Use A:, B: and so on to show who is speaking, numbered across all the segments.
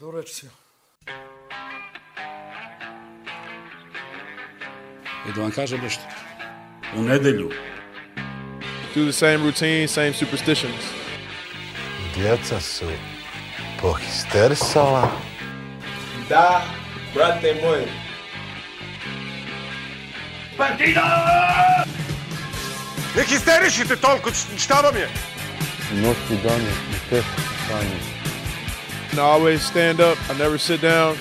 A: До речи.
B: И да вам кажа нещо. У неделю.
C: Do the same routine, same superstitions.
D: Djeca su pohisterisala.
C: Da, brate moj.
E: Партида! Не хистеришите толкова, щаба ми
D: е! Нощи дани, не те, Таня.
C: And I always stand up. I never sit down.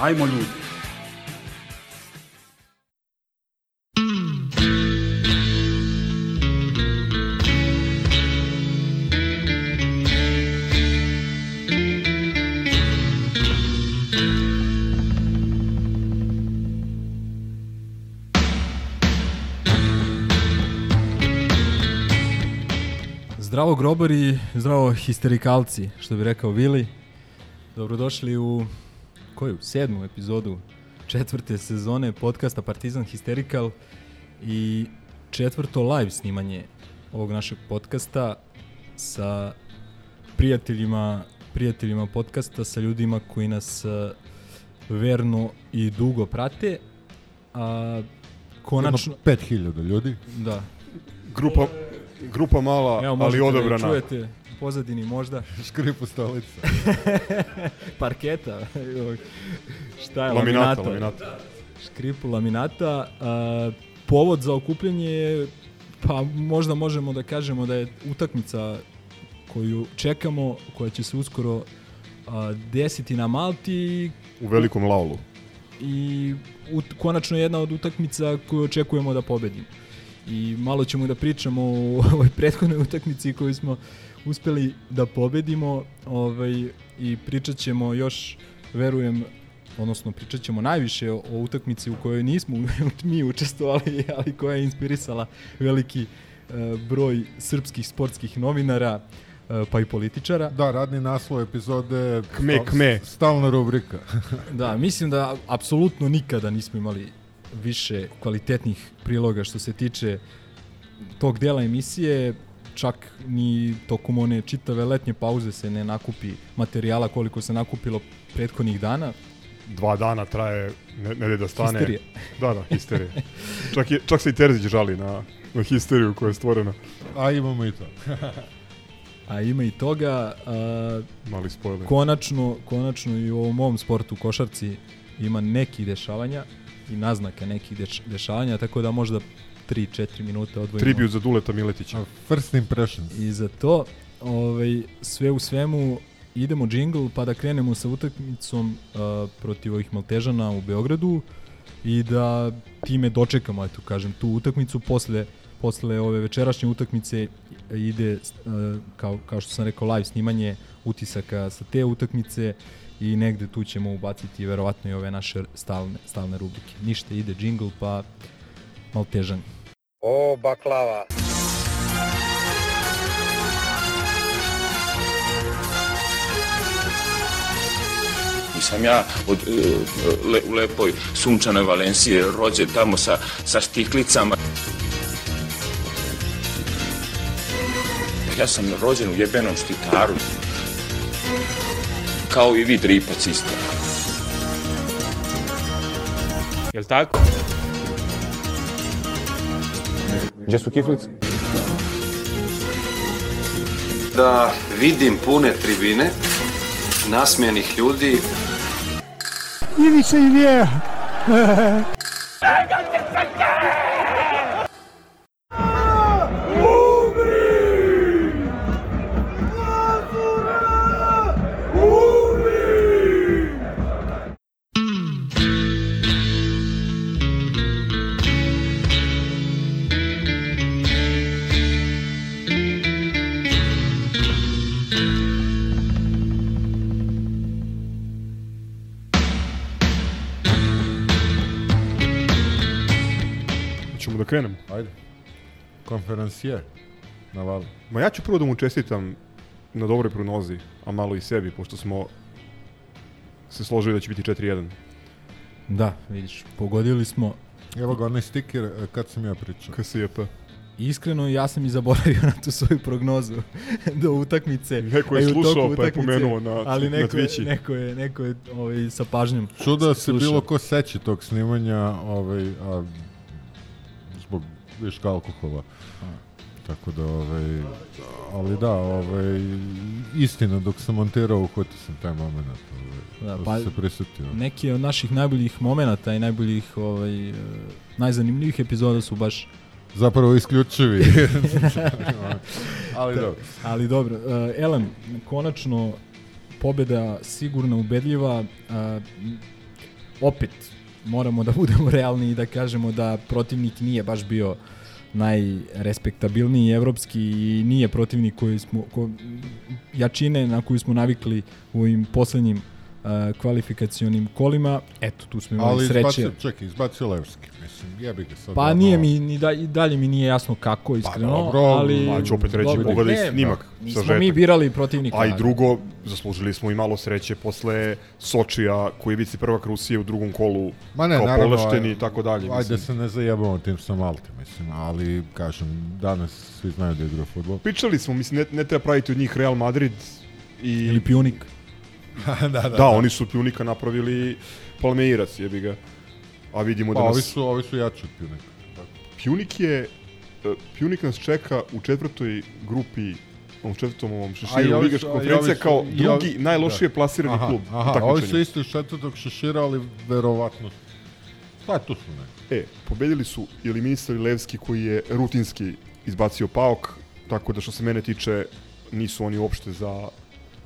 B: Ajmo ljudi.
F: Zdravo grobari, zdravo histerikalci, što bi rekao Vili. Dobrodošli u koju? Sedmu epizodu četvrte sezone podcasta Partizan Hysterical i četvrto live snimanje ovog našeg podcasta sa prijateljima, prijateljima podcasta, sa ljudima koji nas eh, verno i dugo prate. A konačno,
G: 5000 ljudi.
F: da,
C: Grupa, grupa mala,
F: Evo,
C: ali
F: možete da ih
C: odobrana.
F: čujete pozadini možda
G: Škripu stolica.
F: parketa. Šta je?
C: Laminata,
F: laminata.
C: laminata.
F: Škripu laminata. A, povod za okupljanje je, pa možda možemo da kažemo da je utakmica koju čekamo, koja će se uskoro a, desiti na Malti
C: U velikom laulu.
F: i ut, konačno jedna od utakmica koju očekujemo da pobedimo. I malo ćemo da pričamo o ovoj prethodnoj utakmici koju smo uspeli da pobedimo ovaj, i pričat ćemo još, verujem, odnosno pričat ćemo najviše o, o utakmici u kojoj nismo mi učestvovali, ali koja je inspirisala veliki e, broj srpskih sportskih novinara, e, pa i političara.
G: Da, radni naslov epizode
C: Kme, kme.
G: Stalna rubrika.
F: Da, mislim da apsolutno nikada nismo imali više kvalitetnih priloga što se tiče tog dela emisije, čak ni tokom one čitave letnje pauze se ne nakupi materijala koliko se nakupilo prethodnih dana.
C: Dva dana traje, ne, ne da stane.
F: Histerija.
C: Da, da, histerija. čak, je, čak se i Terzić žali na, na histeriju koja je stvorena.
G: A imamo i to.
F: A ima i toga, a,
C: Mali spoiler.
F: konačno, konačno i u ovom mom sportu košarci ima nekih dešavanja i naznaka nekih deš, dešavanja, tako da možda 3-4 minuta odvojimo.
C: Tribut za Duleta Miletića.
G: First impressions.
F: I za to, ovaj, sve u svemu, idemo džingl pa da krenemo sa utakmicom uh, protiv ovih Maltežana u Beogradu i da time dočekamo, eto kažem, tu utakmicu posle posle ove večerašnje utakmice ide uh, kao, kao što sam rekao live snimanje utisaka sa te utakmice i negde tu ćemo ubaciti verovatno i ove naše stalne, stalne rubrike. Ništa, ide džingl pa Maltežani.
D: O, baklava.
H: Nisam ja od, e, le, u lepoj sunčanoj Valencije rođen tamo sa, sa štiklicama. Ja sam rođen u jebenom štitaru. Kao i vi dripac isto. Jel tako?
E: Gdje su kiflice?
I: da vidim pune tribine, nasmijenih ljudi,
C: Hoćemo da krenemo.
G: Ajde. Konferencijer. Na valu.
C: Ma ja ću prvo da mu čestitam na dobroj prognozi, a malo i sebi, pošto smo se složili da će biti 4-1.
F: Da, vidiš, pogodili smo
G: Evo ga onaj stiker e, kad sam ja pričao.
C: KSJP.
F: Iskreno, ja sam i zaboravio na tu svoju prognozu do utakmice.
C: Neko je
F: toku
C: slušao pa je pomenuo na,
F: ali
C: na
F: neko, je,
C: Twitchi.
F: neko je, neko je ovaj, sa pažnjom
G: Čuda se
F: slušao.
G: bilo ko seći tog snimanja, ovaj, a, viška alkohola. Tako da, ovaj, ali da, ovaj, istina, dok sam montirao, uhvatio sam taj moment. Ovaj,
F: Da,
G: da,
F: pa-
G: pa, se prisetio.
F: Neki od naših najboljih momenata i najboljih, ovaj, eh, najzanimljivih epizoda su baš
G: Zapravo isključivi. ali dobro.
F: Ali dobro, uh, Elem, konačno pobjeda sigurna, ubedljiva. Uh, opet, moramo da budemo realni i da kažemo da protivnik nije baš bio najrespektabilniji evropski i nije protivnik koji smo ko, jačine na koju smo navikli u ovim poslednjim kvalifikacionim kolima. Eto, tu smo imali
G: Ali
F: sreće.
G: izbacio, čekaj, izbacio Levski. Mislim, jebi ga sad.
F: Pa
G: ono-
F: nije mi ni da, i dalje mi nije jasno kako iskreno,
C: dobro,
F: ali
C: pa ću opet reći, pogledaj snimak,
F: Nismo
C: sažetak.
F: mi birali protivnika.
C: A i
F: ali-
C: drugo, zaslužili smo i malo sreće posle Sočija, koji je vici prvak Rusije u drugom kolu
G: Ma ne,
C: kao
G: naravno,
C: polešteni i tako dalje.
G: Ajde
C: mislim.
G: se ne zajebamo tim sa Malte, mislim, ali, kažem, danas svi znaju da igra futbol.
C: Pričali smo, mislim, ne, ne treba praviti od njih Real Madrid i...
F: Ili pionik.
G: da, da,
C: da, oni su Pjunika napravili Palmeirac, jebi ga. A vidimo
G: Pa
C: da
G: ovi
C: nas...
G: su, ovi su jači od Pjunika.
C: Pjunik je... e, Pjunik nas čeka u četvrtoj grupi u četvrtom ovom šeširu
G: ovi
C: Ligaške
G: su- ovi
C: kao
G: i ovi-
C: drugi najlošije plasirani
G: Aha,
C: klub
G: aha,
C: u
G: ovi su isto iz četvrtog šešira, ali verovatno... Pa tu su neki.
C: E, pobedili su ili ministar Levski koji je rutinski izbacio Paok, tako da što se mene tiče nisu oni uopšte za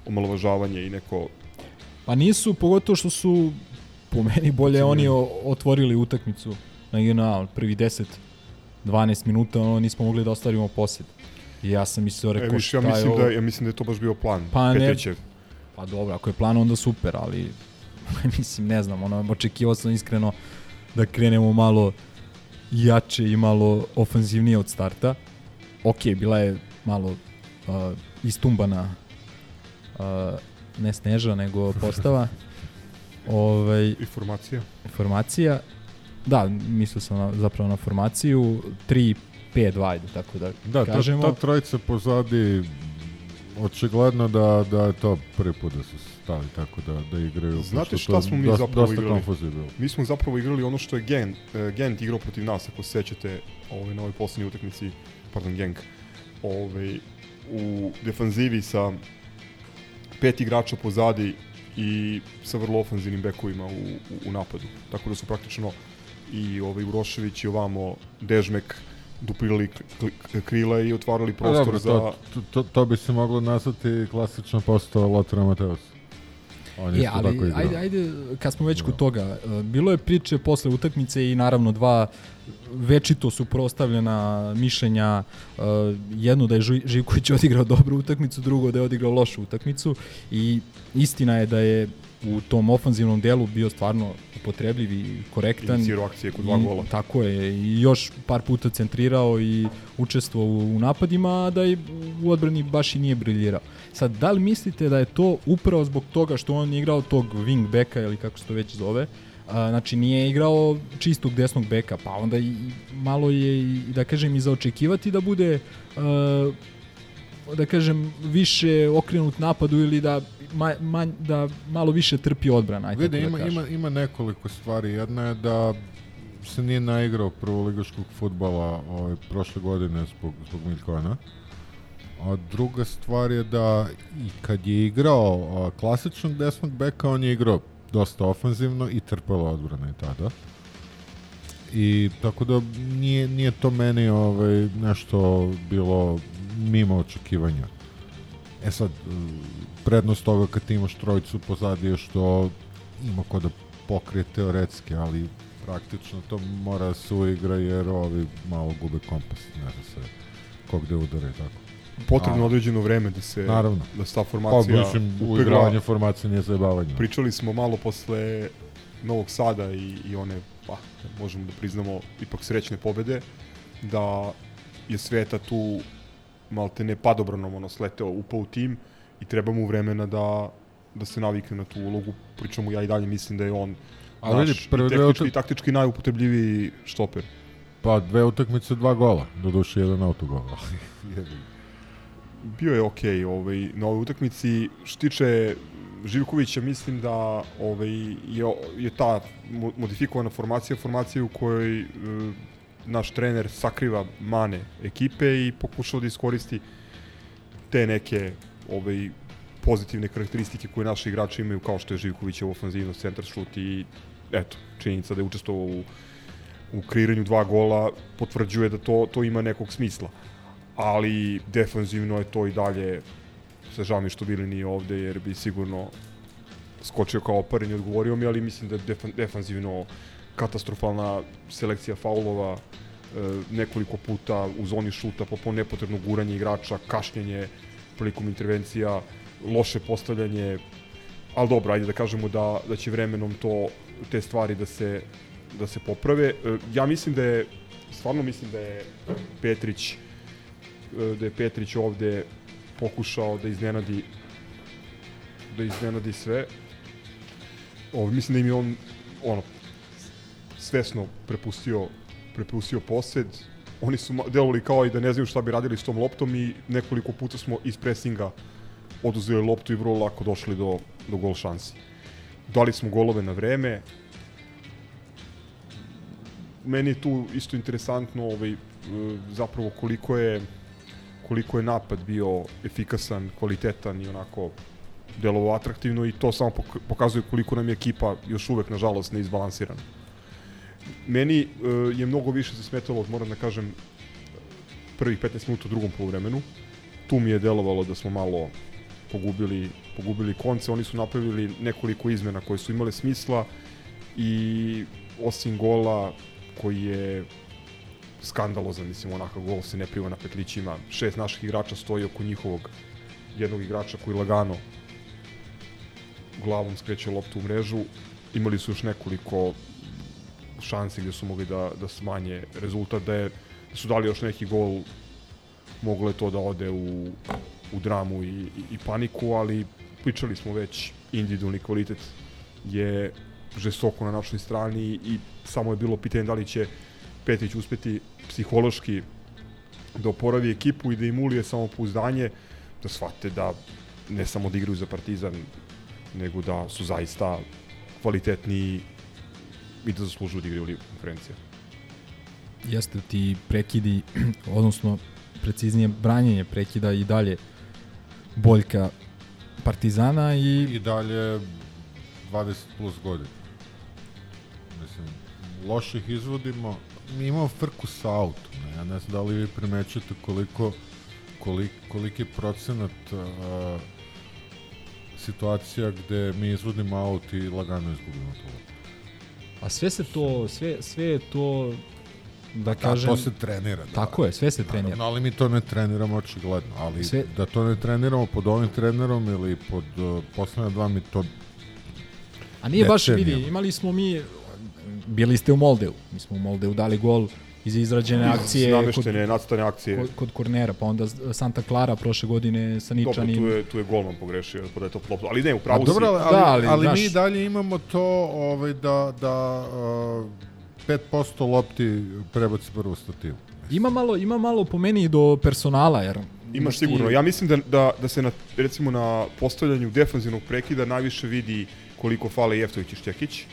C: omalovažavanje i neko
F: Pa nisu, pogotovo što su po meni bolje oni o, otvorili utakmicu na INA, prvi 10 12 minuta, ono, nismo mogli da ostvarimo posjed. I ja sam mislio,
C: E,
F: rekao,
C: viš, ja
F: šta je
C: mislim
F: ovo?
C: da ja mislim da je to baš bio plan
F: Pa ne-
C: Petrićev.
F: Pa dobro, ako je plan onda super, ali mislim, ne znam, ono, očekivao sam iskreno da krenemo malo jače i malo ofanzivnije od starta. Ok, bila je malo uh, istumbana uh, ne sneža, nego postava. ovaj,
C: Informacija.
F: formacija. Da, mislio sam na, zapravo na formaciju 3 5 ajde, tako da,
G: Da, ta,
F: kažemo.
G: ta trojica pozadi, očigledno da, da je to prvi put da su stali tako da, da igraju.
C: Znate šta
G: to
C: smo mi
G: dosta,
C: zapravo
G: dosta
C: igrali?
G: bilo.
C: Mi smo zapravo igrali ono što je Gent, uh, Gent igrao protiv nas, ako se sećate ovaj, na ovoj poslednjoj utakmici, pardon, Genk, ovaj, u defanzivi sa pet igrača pozadi i sa vrlo ofanzivnim bekovima u, u, u napadu. Tako da su praktično i ovaj Urošević i ovamo Dežmek duplirali krila i otvarali
G: Pa
C: prostor
G: dobro,
C: za...
G: to, to, to bi se moglo nazvati klasično postao Lothar Mateus. On je
F: Je,
G: isto
F: ali
G: tako igrao.
F: ajde, ajde, kad smo već kod toga, e, bilo je priče posle utakmice i naravno dva večito su prostavljena mišljenja, e, jedno da je Živković odigrao dobru utakmicu, drugo da je odigrao lošu utakmicu i istina je da je u tom ofanzivnom delu bio stvarno upotrebljiv i korektan.
C: Inicirao akcije kod dva
F: I-
C: gola.
F: Tako je, i još par puta centrirao i učestvovao u, u napadima, a da i u odbrani baš i nije briljirao. Sad, da li mislite da je to upravo zbog toga što on je igrao tog wing beka ili kako se to već zove, a, znači nije igrao čistog desnog beka, pa onda i, malo je i, da kažem i za očekivati da bude a, da kažem više okrenut napadu ili da ma, ma, da malo više trpi odbrana, ajde tako
G: ima,
F: da
G: ima, ima nekoliko stvari. Jedna je da se nije naigrao prvoligaškog futbala ovaj, prošle godine zbog, zbog Miljkona. A druga stvar je da i kad je igrao a, klasičnog desnog beka, on je igrao dosta ofanzivno i trpala odbrana i tada. I tako da nije, nije to meni ovaj, nešto bilo mimo očekivanja. E sad, e, prednost toga kad ti imaš trojicu pozadi je što ima ko da pokrije teoretski, ali praktično to mora da se uigra jer ovi malo gube kompas, ne zna se ko gde udara i tako.
C: Potrebno
G: A.
C: određeno vreme da se
G: Naravno.
C: da se ta
G: Pa,
C: formacija
G: mislim,
C: upegla.
G: uigravanje formacije nije zajebavanje.
C: Pričali smo malo posle Novog Sada i, i one, pa, možemo da priznamo, ipak srećne pobede, da je Sveta tu malte ne padobranom ono sleteo, upao u tim i treba mu vremena da, da se navikne na tu ulogu, pričamo ja i dalje mislim da je on
G: Ali vidi,
C: naš
G: prve
C: tehnički
G: utak-
C: i taktički najupotrebljiviji štoper.
G: Pa dve utakmice, dva gola. Doduše jedan autogol.
C: bio je okej ovaj, na ovoj utakmici. Što tiče Živkovića, mislim da ovaj, je, je ta mo- modifikovana formacija, formacija u kojoj e, naš trener sakriva mane ekipe i pokušao da iskoristi te neke ovaj, pozitivne karakteristike koje naši igrači imaju, kao što je Živkovićev ofanzivnost, centar šut i eto, činjenica da je učestvovao u, u kreiranju dva gola potvrđuje da to, to ima nekog smisla ali defanzivno je to i dalje sa mi što bili nije ovde jer bi sigurno skočio kao oparen i odgovorio mi, ali mislim da je defan, defanzivno katastrofalna selekcija faulova, e, nekoliko puta u zoni šuta, po nepotrebno guranje igrača, kašnjenje prilikom intervencija, loše postavljanje, ali dobro, ajde da kažemo da, da će vremenom to, te stvari da se, da se poprave. E, ja mislim da je, stvarno mislim da je Petrić da je Petrić ovde pokušao da iznenadi da iznenadi sve. Ovo, mislim da im je on ono, svesno prepustio, prepustio posed. Oni su delovali kao i da ne znaju šta bi radili s tom loptom i nekoliko puta smo iz presinga oduzeli loptu i vrlo lako došli do, do gol šansi. Dali smo golove na vreme. Meni je tu isto interesantno ovaj, e, zapravo koliko je koliko je napad bio efikasan, kvalitetan i onako delovo atraktivno i to samo pok- pokazuje koliko nam je ekipa još uvek, nažalost, neizbalansirana. Meni uh, je mnogo više se smetalo, moram da kažem, prvih 15 minuta u drugom poluvremenu. Tu mi je delovalo da smo malo pogubili, pogubili konce. Oni su napravili nekoliko izmena koje su imale smisla i osim gola koji je skandalozan, mislim, onakav gol se ne priva na petlićima. Šest naših igrača stoji oko njihovog jednog igrača koji lagano glavom skreće loptu u mrežu. Imali su još nekoliko šansi gde su mogli da, da smanje rezultat, da, je, da su dali još neki gol, moglo je to da ode u, u dramu i, i, i paniku, ali pričali smo već, individualni kvalitet je žestoko na našoj strani i samo je bilo pitanje da li će Petrić uspeti psihološki da oporavi ekipu i da im ulije samopouzdanje, da shvate da ne samo da igraju za Partizan, nego da su zaista kvalitetni i da zaslužuju da igraju u Ligu konferencija.
F: Jeste ti prekidi, odnosno preciznije branjenje prekida i dalje boljka Partizana i
G: I dalje 20 plus godina. Mislim, loše ih izvodimo. Mi imamo frku sa autom. Ne? Ja ne znam da li vi primećate koliko, kolik, koliki procenat uh, situacija gde mi izvodimo aut i lagano izgubimo to.
F: a sve se to sve sve je to da
G: Da,
F: kažem
G: to se trenira. Da.
F: tako je, sve se trenira.
G: Naravno, ali mi to ne treniramo očigledno. Ali
F: Sve-
G: da to ne treniramo pod ovim trenerom ili pod uh, poslednja dva, mi to
F: A nije baš vidi, imali smo mi bili ste u Moldeu. Mi smo u Moldeu dali gol iz izrađene akcije kod,
C: Nameštene, nacrtane akcije.
F: kod, kod kornera, pa onda Santa Clara prošle godine sa
C: Dobro,
F: Ničanim.
C: tu je, tu je golman pogrešio, pa da je to lopta. Ali ne, u pravu
G: dobro,
C: si.
G: ali,
F: Da,
G: ali,
F: ali,
G: ali mi
F: znaš-
G: dalje imamo to ovaj, da, da uh, 5% lopti prebaci prvu stativu.
F: Ima malo, ima malo po meni i do personala, jer
C: Imaš
F: ti-
C: sigurno. Ja mislim da, da, da se na, recimo na postavljanju defanzivnog prekida najviše vidi koliko fale Jeftović i Štekić.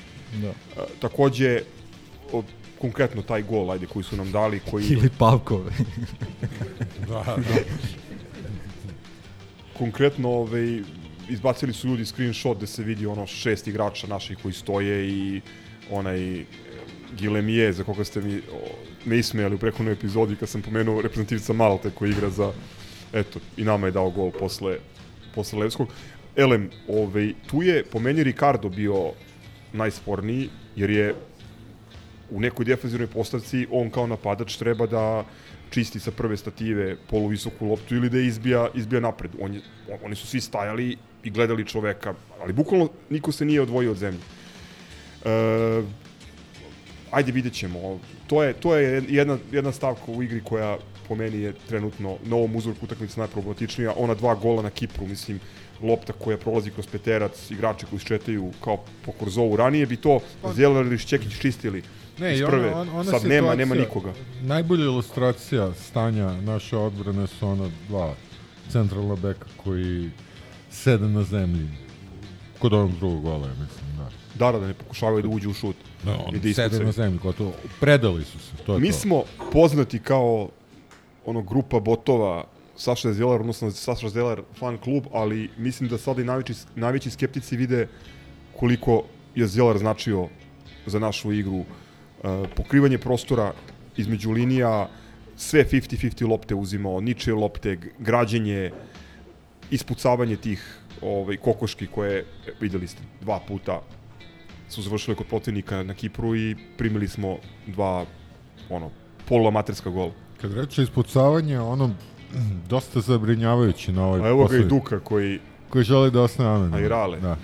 F: Da.
C: A, takođe, o, konkretno taj gol, ajde, koji su nam dali, koji
F: Ili Pavkove.
G: Da, da.
C: konkretno ovaj, izbacili su ljudi screenshot gde se vidi ono šest igrača naših koji stoje i onaj Gilemije za koga ste mi o, me ismejali u prekonoj epizodi kad sam pomenuo reprezentativca Malte koji igra za eto i nama je dao gol posle posle Levskog. Elem, ovaj, tu je po meni Ricardo bio najsporniji jer je u nekoj defanzivnoj postavci on kao napadač treba da čisti sa prve stative poluvisoku loptu ili da je izbija, izbija napred. On je, on, oni su svi stajali i gledali čoveka, ali bukvalno niko se nije odvojio od zemlje. E, ajde vidjet ćemo. To je, to je jedna, jedna stavka u igri koja, po meni je trenutno na ovom uzorku utakmica najproblematičnija. Ona dva gola na Kipru, mislim, lopta koja prolazi kroz peterac, igrači koji šetaju kao po korzovu. Ranije bi to Zeller ili Šćekić čistili
G: Ne,
C: iz prve.
G: ona, ona, ona
C: Sad nema, nema nikoga.
G: Najbolja ilustracija stanja naše odbrane su ona dva centralna beka koji sede na zemlji kod onog drugog gola, ja mislim, da.
C: Dara da ne pokušavaju da uđu u šut.
G: No,
C: I
G: on
C: da
G: sede na zemlji, gotovo. Predali su se, to je
C: Mi
G: to.
C: smo poznati kao ono grupa botova Saša Zeller, odnosno Saša Zeller fan klub, ali mislim da sada i najveći, najveći skeptici vide koliko je Zeller značio za našu igru. E, pokrivanje prostora između linija, sve 50-50 lopte uzimao, ničije lopte, građenje, ispucavanje tih ovaj, kokoški koje, e, videli ste, dva puta su završile kod protivnika na Kipru i primili smo dva ono, poluamaterska gola.
G: Kad reče ispucavanje, ono dosta zabrinjavajući na ovoj
C: A evo ga i
G: poslednji-
C: Duka koji,
G: koji želi da ostane anonim.
C: A i Rale.
G: Da.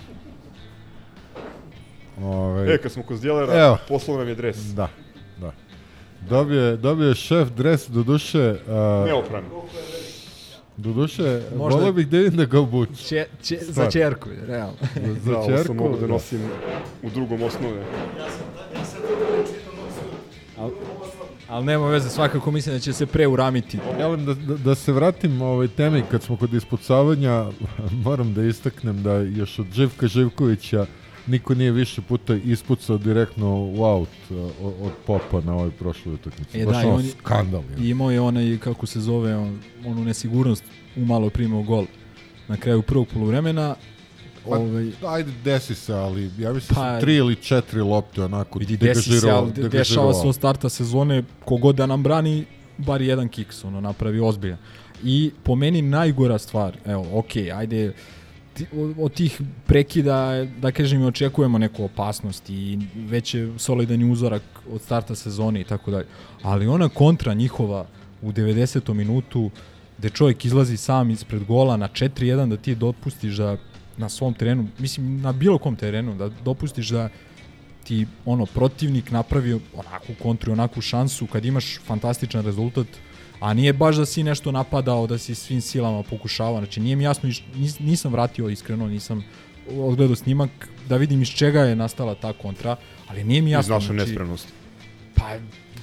G: Ove,
C: e, kad smo kod Zdjelera,
G: Evo.
C: poslao nam je dres.
G: Da, da. Dobije, dobije šef dres, do duše, uh,
C: Neopran.
G: do duše,
F: Možda-
G: volio bih da vidim da ga obuče.
F: Če, če, za
G: Stvarno.
F: čerku, realno.
G: Za
C: Da, ovo
G: čerku,
C: sam mogu da nosim u drugom osnove.
F: Ali nema veze, svakako mislim da će se preuramiti.
G: Ja da, da, da se vratim ovoj temi, kad smo kod ispucavanja, moram da istaknem da još od Živka Živkovića niko nije više puta ispucao direktno u aut od, od Popa na ovoj prošloj utakmici.
F: E,
G: Baš
F: da, on
G: skandal. je.
F: Imao je onaj, kako se zove, on, onu nesigurnost umalo primao gol na kraju prvog poluvremena.
G: Pa,
F: Ovaj,
G: Ajde, desi se, ali ja mislim
F: Pa-
G: tri ili četiri lopte onako
F: vidi, desi se, ali de- dešava se od starta sezone, kogod da nam brani, bar jedan kiks, ono, napravi ozbiljan. I po meni najgora stvar, evo, ok, ajde, ti, od, tih prekida, da kažem, očekujemo neku opasnost i već je solidan uzorak od starta sezone i tako dalje. Ali ona kontra njihova u 90. minutu, gde čovjek izlazi sam ispred gola na 4-1 da ti dopustiš da na svom terenu, mislim na bilo kom terenu, da dopustiš da ti ono protivnik napravi onakvu kontru, i onakvu šansu kad imaš fantastičan rezultat, a nije baš da si nešto napadao, da si svim silama pokušavao, znači nije mi jasno, nis, nisam vratio iskreno, nisam odgledao snimak da vidim iz čega je nastala ta kontra, ali nije mi
C: Iz
F: jasno.
C: naše
F: znači,
C: nespremnosti.
F: Pa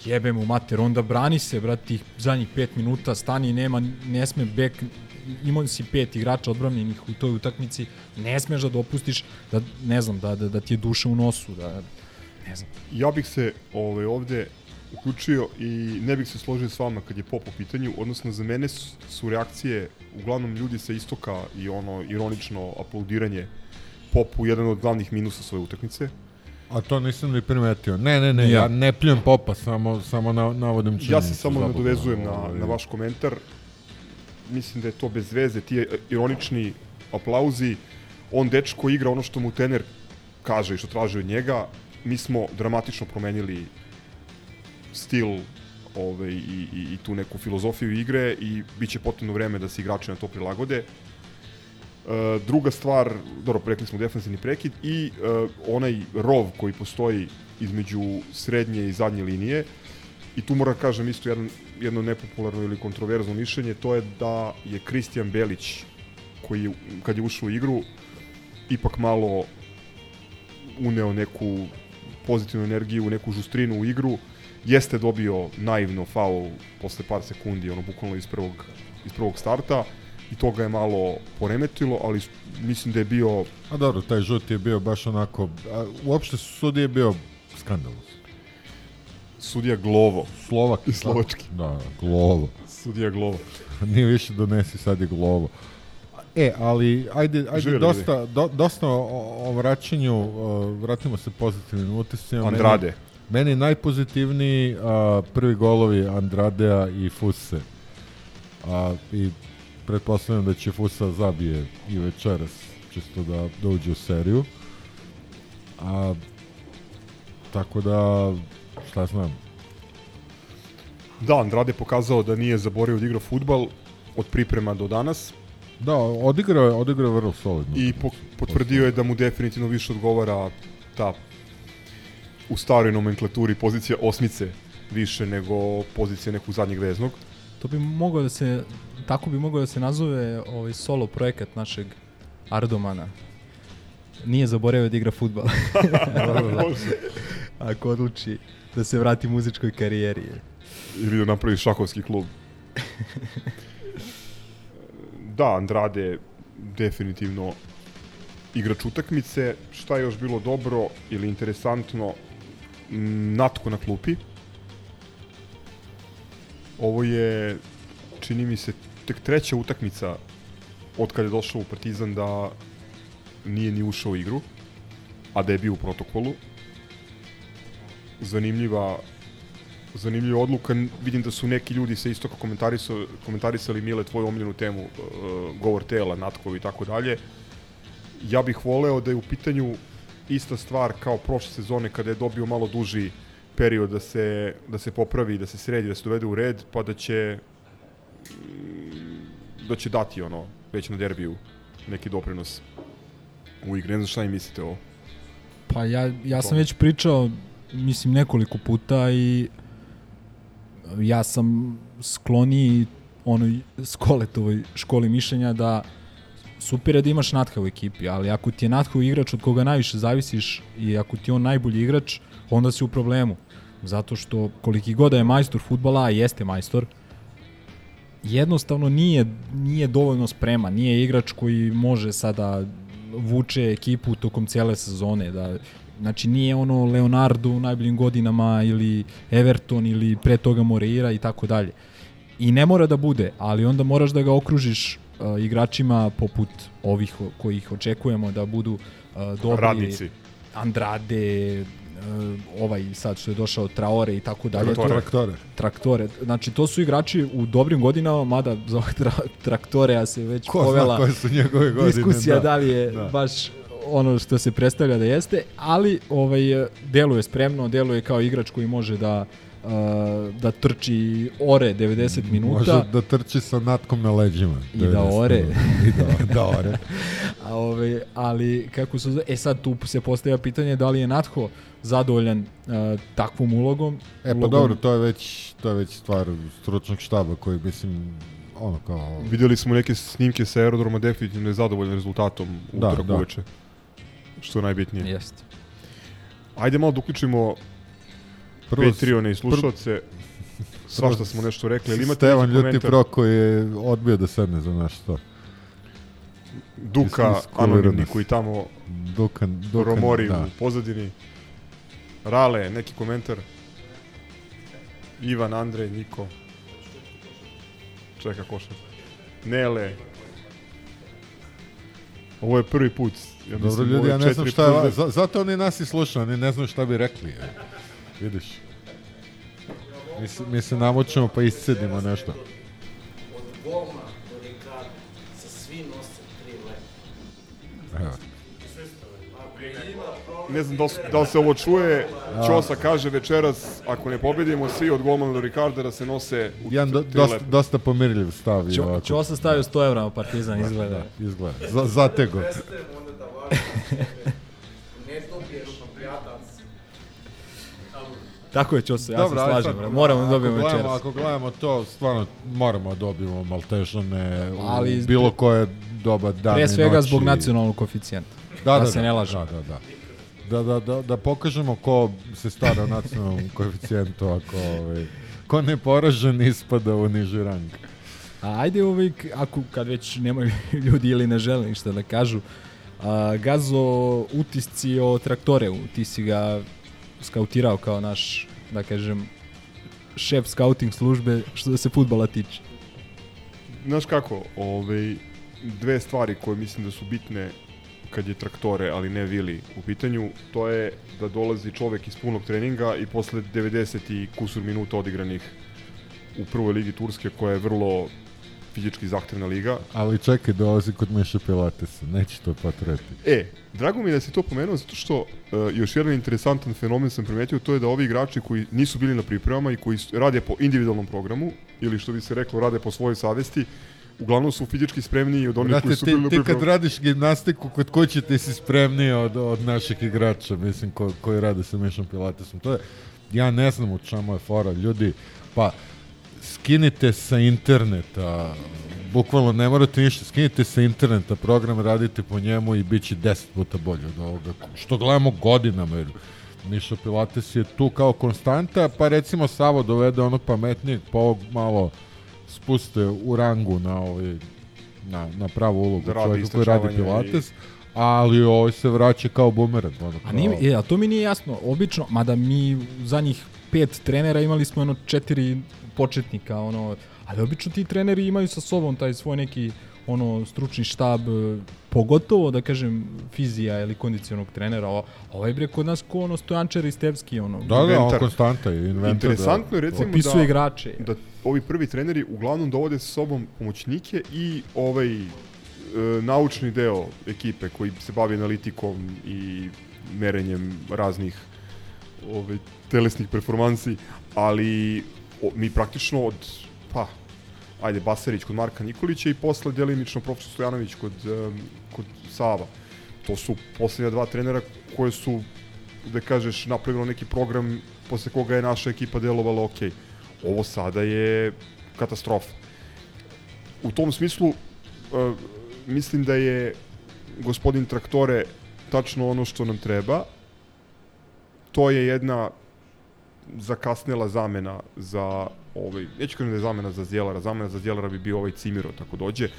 F: jebe mu mater, onda brani se, brati, zadnjih pet minuta, stani, nema, ne sme bek, imao si pet igrača odbranjenih u toj utakmici, ne smeš da dopustiš da, ne znam, da, da, da ti je duša u nosu, da, ne znam.
C: Ja bih se ovaj, ovde uključio i ne bih se složio s vama kad je pop u pitanju, odnosno za mene su, reakcije uglavnom ljudi sa istoka i ono ironično aplaudiranje popu jedan od glavnih minusa svoje utakmice.
G: A to nisam ni primetio. Ne, ne, ne,
F: Ja.
G: ja, ne pljujem Popa, samo, samo na, navodim činjenicu.
C: Ja se samo nadovezujem na,
G: ovaj.
C: na vaš komentar. Mislim da je to bez veze, ti ironični aplauzi. On dečko igra ono što mu trener kaže i što traži od njega. Mi smo dramatično promenili stil ovaj, i, i, i tu neku filozofiju igre i bit će potrebno vreme da se igrači na to prilagode. E, druga stvar, dobro, rekli smo defensivni prekid i e, onaj rov koji postoji između srednje i zadnje linije i tu moram kažem isto jedan, jedno nepopularno ili kontroverzno mišljenje, to je da je Kristijan Belić koji je, kad je ušao u igru ipak malo uneo neku pozitivnu energiju, neku žustrinu u igru, jeste dobio naivno faul posle par sekundi, ono bukvalno iz prvog, iz prvog starta i to ga je malo poremetilo, ali mislim da je bio
G: A dobro, taj žut je bio baš onako... A, uopšte sud je bio skandalus.
C: Sudija Glovo.
G: Slovak.
C: I slovački.
G: Da, Glovo.
C: Sudija Glovo.
G: Nije više donesi, sad je Glovo. E, ali ajde, ajde
C: Živjeli
G: dosta, do, dosta o, o vraćanju, o, vratimo se pozitivnim utiscima.
C: Andrade.
G: Meni, meni najpozitivniji a, prvi golovi Andradea i Fuse. A, I pretpostavljam da će Fusa zabije i večeras, čisto da, da uđe u seriju. A, tako da, šta znam,
C: Da, Andrade je pokazao da nije zaboravio da igra futbal od priprema do danas
G: Da, odigrao je, odigrao je vrlo solidno.
C: i po, potvrdio je da mu definitivno više odgovara ta u staroj nomenklaturi pozicija osmice više nego pozicija nekog zadnjeg veznog.
F: To bi mogao da se, tako bi mogao da se nazove ovaj solo projekat našeg Ardomana. Nije zaboravio da igra futbal. Ako odluči da se vrati muzičkoj karijeri.
C: Ili da napravi šahovski klub. da, Andrade definitivno igrač utakmice. Šta je još bilo dobro ili interesantno? Natko na klupi. Ovo je, čini mi se, tek treća utakmica od kada je došao u Partizan da nije ni ušao u igru, a da je bio u protokolu. Zanimljiva zanimljiva odluka. Vidim da su neki ljudi sa istoka komentarisali, komentarisali Mile tvoju omiljenu temu, uh, govor tela, natkovi i tako dalje. Ja bih voleo da je u pitanju ista stvar kao prošle sezone kada je dobio malo duži period da se, da se popravi, da se sredi, da se dovede u red, pa da će mm, da će dati ono već na derbiju neki doprinos u igri. Ne znam šta im mislite o
F: Pa ja, ja sam već pričao, mislim, nekoliko puta i ja sam skloniji onoj skoletovoj školi mišljenja da super je da imaš Natha u ekipi, ali ako ti je Natha igrač od koga najviše zavisiš i ako ti je on najbolji igrač, onda si u problemu. Zato što koliki god da je majstor futbala, a jeste majstor, jednostavno nije, nije dovoljno spreman, nije igrač koji može sada vuče ekipu tokom cijele sezone, da Znači nije ono Leonardo u najboljim godinama ili Everton ili pre toga Moreira i tako dalje. I ne mora da bude, ali onda moraš da ga okružiš uh, igračima poput ovih kojih očekujemo da budu uh, dobri.
C: radnici.
F: Andrade, uh, ovaj sad što je došao Traore i tako dalje.
C: Traktore.
F: To-
G: Traktore.
F: Traktore. Znači to su igrači u dobrim godinama, mada za tra, Traktorea se već
G: Ko
F: povela
G: zna koje su njegove godine.
F: diskusija da, li je
G: Da.
F: baš ono što se predstavlja da jeste, ali ovaj deluje spremno, deluje kao igrač koji može da uh, da trči ore 90 minuta.
G: Može da trči sa natkom na leđima.
F: I da ore.
G: I da, da ore.
F: A, ovaj, ali kako se zove, e sad tu se postavlja pitanje da li je Natho zadovoljan uh, takvom ulogom.
G: E pa
F: ulogom,
G: dobro, to je već, to je već stvar stručnog štaba koji mislim ono kao
C: Videli smo neke snimke sa aerodroma definitivno je zadovoljan rezultatom u
G: Da,
C: utorak
G: da.
C: uveče. Što je najbitnije.
F: Jeste.
C: Ajde malo da uključimo
G: prvo
C: Patreone i slušalce. Svašta smo nešto rekli. Ili imate
G: Stevan Ljuti? Pro koji je odbio da sedne za naš to.
C: Duka, anonimni koji tamo
G: Dukan, Dukan
C: romori
G: da.
C: u pozadini. Rale, neki komentar? Ivan, Andrej, Niko. Čeka košar. Nele. Ovo je prvi put. Ja
G: Dobro
C: mislim,
G: ljudi, ja ne znam šta je, za, zato oni nas i slušaju, oni ne znaju šta bi rekli. Je. Vidiš. Mi se, mi se namočemo pa iscedimo nešto. Evo.
C: Ne znam da li, s- da li se ovo čuje. Ćosa kaže večeras, ako ne pobedimo svi od golmana do Ricardera se nose u
G: Jedan do,
C: tri
G: dosta,
C: lepe.
G: dosta pomirljiv stav. je
F: Čo,
G: ovako.
F: Ćosa stavio 100 evra na Partizan, izgleda.
G: Izgleda. Za,
F: Tako je Ćosa, ja
G: Dobro,
F: se slažem.
G: sad.
F: Moramo da dobijemo
G: gledamo-
F: večeras.
G: Ako gledamo to, stvarno moramo da dobijemo Maltežane u
F: Ali
G: bilo koje doba dana
F: Pre svega
G: noći.
F: zbog nacionalnog koeficijenta.
G: da,
F: da se ne lažemo.
G: Da, da, da. Da, da, da, da pokažemo ko se stara o nacionalnom koeficijentu, ako ovaj, ko ne poražen ispada u niži rang.
F: A ajde uvijek, ako kad već nemaju ljudi ili ne žele ništa da kažu, a, Gazo utisci o traktoreu, ti si ga skautirao kao naš, da kažem, šef scouting službe što se futbala tiče.
C: Znaš kako, ovaj, dve stvari koje mislim da su bitne kad je traktore, ali ne vili u pitanju, to je da dolazi čovek iz punog treninga i posle 90 i kusur minuta odigranih u prvoj ligi Turske, koja je vrlo fizički zahtevna liga.
G: Ali čekaj, dolazi kod Miša Pilatesa, neće to potreti.
C: E, drago mi je da si to pomenuo, zato što uh, još jedan interesantan fenomen sam primetio, to je da ovi igrači koji nisu bili na pripremama i koji rade po individualnom programu, ili što bi se reklo, rade po svojoj savesti, uglavnom su fizički spremniji od onih
G: Brate,
C: koji su
G: ti,
C: bili na
G: ti kad radiš gimnastiku kod kuće ti si spremniji od, od naših igrača, mislim, ko, koji rade sa Mišom Pilatesom. To je, ja ne znam u čemu je fora, ljudi, pa skinite sa interneta, bukvalno ne morate ništa, skinite sa interneta program, radite po njemu i bit će 10 puta bolje od ovoga, što gledamo godinama, jer Mišo Pilates je tu kao konstanta, pa recimo Savo dovede onog pametnijeg, pa ovog malo spuste u rangu na ovaj na, na pravu ulogu
C: Da
G: čovjeka koji radi Pilates, ali ovaj se vraća kao bumerang. Ono,
F: A, nije, e, a to mi nije jasno. Obično, mada mi u zadnjih pet trenera imali smo ono četiri početnika, ono, ali obično ti treneri imaju sa sobom taj svoj neki ono stručni štab, e, pogotovo da kažem fizija ili kondicionog trenera. O, ovaj bre kod nas ko ono Stojančar i Stevski, ono,
G: Da, da, on
C: inventar.
G: konstanta je, inventar.
C: Interesantno je recimo
F: opisuje
C: da,
F: igrače.
C: da ovi prvi treneri uglavnom dovode sa sobom pomoćnike i ovaj e, naučni deo ekipe koji se bavi analitikom i merenjem raznih ovaj, telesnih performansi, ali o, mi praktično od, pa, ajde, Basarić kod Marka Nikolića i posle delimično profesor Stojanović kod, em, kod Sava. To su poslednja dva trenera koje su, da kažeš, napravilo neki program posle koga je naša ekipa delovala ok. Ovo sada je katastrofa. U tom smislu, uh, mislim da je gospodin Traktore tačno ono što nam treba. To je jedna zakasnela zamena za ovaj, neću kažem da je zamena za Zjelara, zamena za Zjelara bi bio ovaj Cimiro, tako dođe.